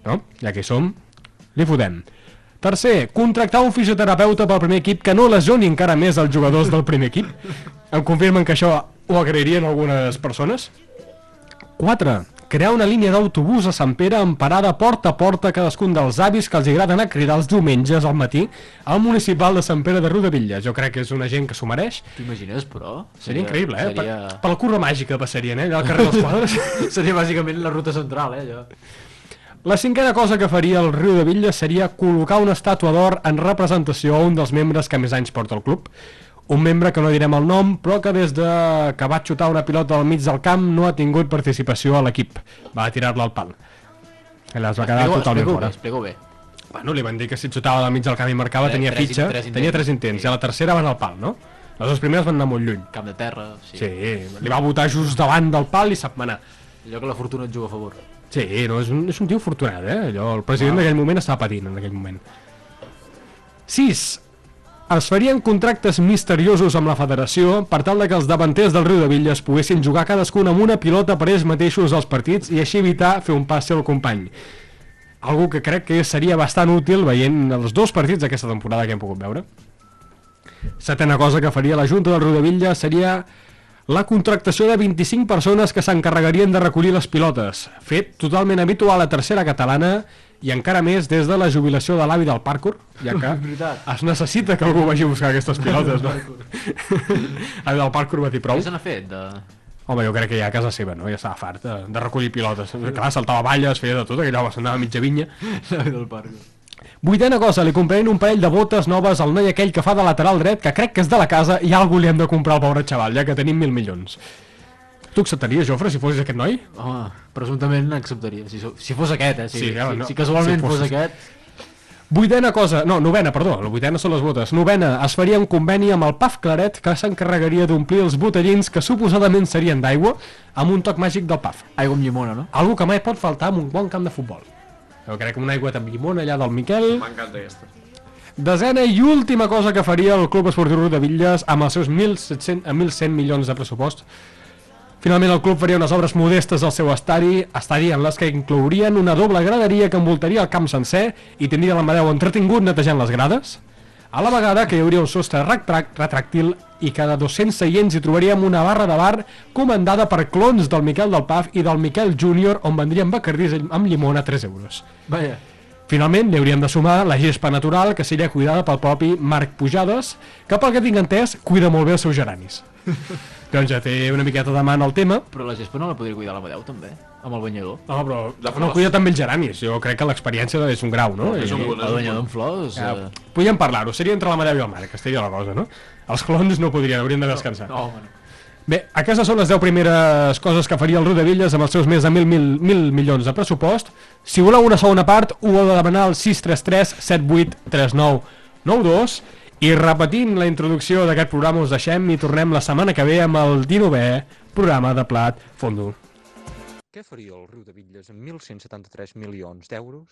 no? Ja que hi som, li fotem. Tercer, contractar un fisioterapeuta pel primer equip que no lesioni encara més els jugadors del primer equip. Em confirmen que això ho agrairien algunes persones? 4. Crear una línia d'autobús a Sant Pere amb parada porta a porta a cadascun dels avis que els agrada anar a cridar els diumenges al matí al municipal de Sant Pere de Rodavilles. Jo crec que és una gent que s'ho mereix. T'imagines, però? Seria increïble, eh? Seria... Per, per la curva màgica passarien, eh? Allà al carrer dels quadres. seria bàsicament la ruta central, eh? Allò. La cinquena cosa que faria el Riu de Villes seria col·locar una estàtua d'or en representació a un dels membres que més anys porta el club. Un membre que no direm el nom, però que des de que va xutar una pilota al mig del camp no ha tingut participació a l'equip. Va tirar-la al pal. I les va quedar Explico- totalment explico fora. bé, explico bé. Bueno, li van dir que si xutava del mig del camp i marcava Tre- tenia tres in- fitxa, tres intents. tenia tres intents, i a la tercera van al pal, no? Les dues primeres van anar molt lluny. Camp de terra, sí. Sí, li va botar just davant del pal i sap manar. Allò que la fortuna et juga a favor. Sí, no, és, un, és un tio afortunat, eh? Allò, el president Wow. d'aquell moment estava patint, en aquell moment. 6. Es farien contractes misteriosos amb la federació per tal de que els davanters del Riu de Villes poguessin jugar cadascun amb una pilota per ells mateixos als partits i així evitar fer un passe al company. Algo que crec que seria bastant útil veient els dos partits d'aquesta temporada que hem pogut veure. Setena cosa que faria la Junta del Riu de Villes seria la contractació de 25 persones que s'encarregarien de recollir les pilotes, fet totalment habitual a tercera catalana encara més des de la jubilació de l'avi del parkour, ja que es necessita que algú vagi a buscar aquestes pilotes, no? L'avi del parkour va dir prou. Què se n'ha fet? De... Home, jo crec que ja a casa seva, no? Ja estava fart de, de recollir pilotes. Clar, saltava valles, feia de tot, aquell home s'anava a mitja vinya. L'avi del parc. Vuitena cosa, li comprarem un parell de botes noves al noi aquell que fa de lateral dret, que crec que és de la casa i algú li hem de comprar al pobre xaval, ja que tenim mil milions. Tu acceptaries, Jofre, si fossis aquest noi? Home, presumptament acceptaria. Si, si fos aquest, eh? Si, Sí, clar, si, no. si casualment Si fos, fos- aquest... Vuitena cosa, no, novena, perdó, la vuitena són les botes. Novena, es faria un conveni amb el PAF Claret que s'encarregaria d'omplir els botellins que suposadament serien d'aigua amb un toc màgic del PAF. Aigua amb llimona, no? Algo que mai pot faltar en un bon camp de futbol. Jo crec que una aigua amb llimona allà del Miquel... M'encanta aquesta. Desena i última cosa que faria el Club Esportiu de Villes amb els seus 1.700 a 1.100 milions de pressupost. Finalment el club faria unes obres modestes al seu estadi, estadi en les que inclourien una doble graderia que envoltaria el camp sencer i tindria l'Amadeu entretingut netejant les grades. A la vegada que hi hauria un sostre retràctil i cada 200 seients hi trobaríem una barra de bar comandada per clons del Miquel del Paf i del Miquel Júnior on vendrien bacardís amb llimona a 3 euros. Vaja. Finalment, li hauríem de sumar la gespa natural, que seria cuidada pel propi Marc Pujades, que pel que tinc entès, cuida molt bé els seus geranis. doncs ja té una miqueta de mà en el tema. Però la gespa no la podria cuidar l'Amadeu, també? Amb el banyador? No, però De no cuida també els geranis. Jo crec que l'experiència és un grau, no? És un- I- el banyador amb flors, Ja, eh. Podríem parlar-ho, seria entre la Mareu i el Marc, estaria la cosa, no? Els clons no podrien, haurien de descansar. No, home, no. Bé, aquestes són les 10 primeres coses que faria el Riu de Villes amb els seus més de 1.000 mil, mil milions de pressupost. Si voleu una segona part, ho heu de demanar al 633 78 39 92 i repetint la introducció d'aquest programa us deixem i tornem la setmana que ve amb el 19è programa de Plat Fondo. Què faria el riu de Villes amb 1.173 milions d'euros?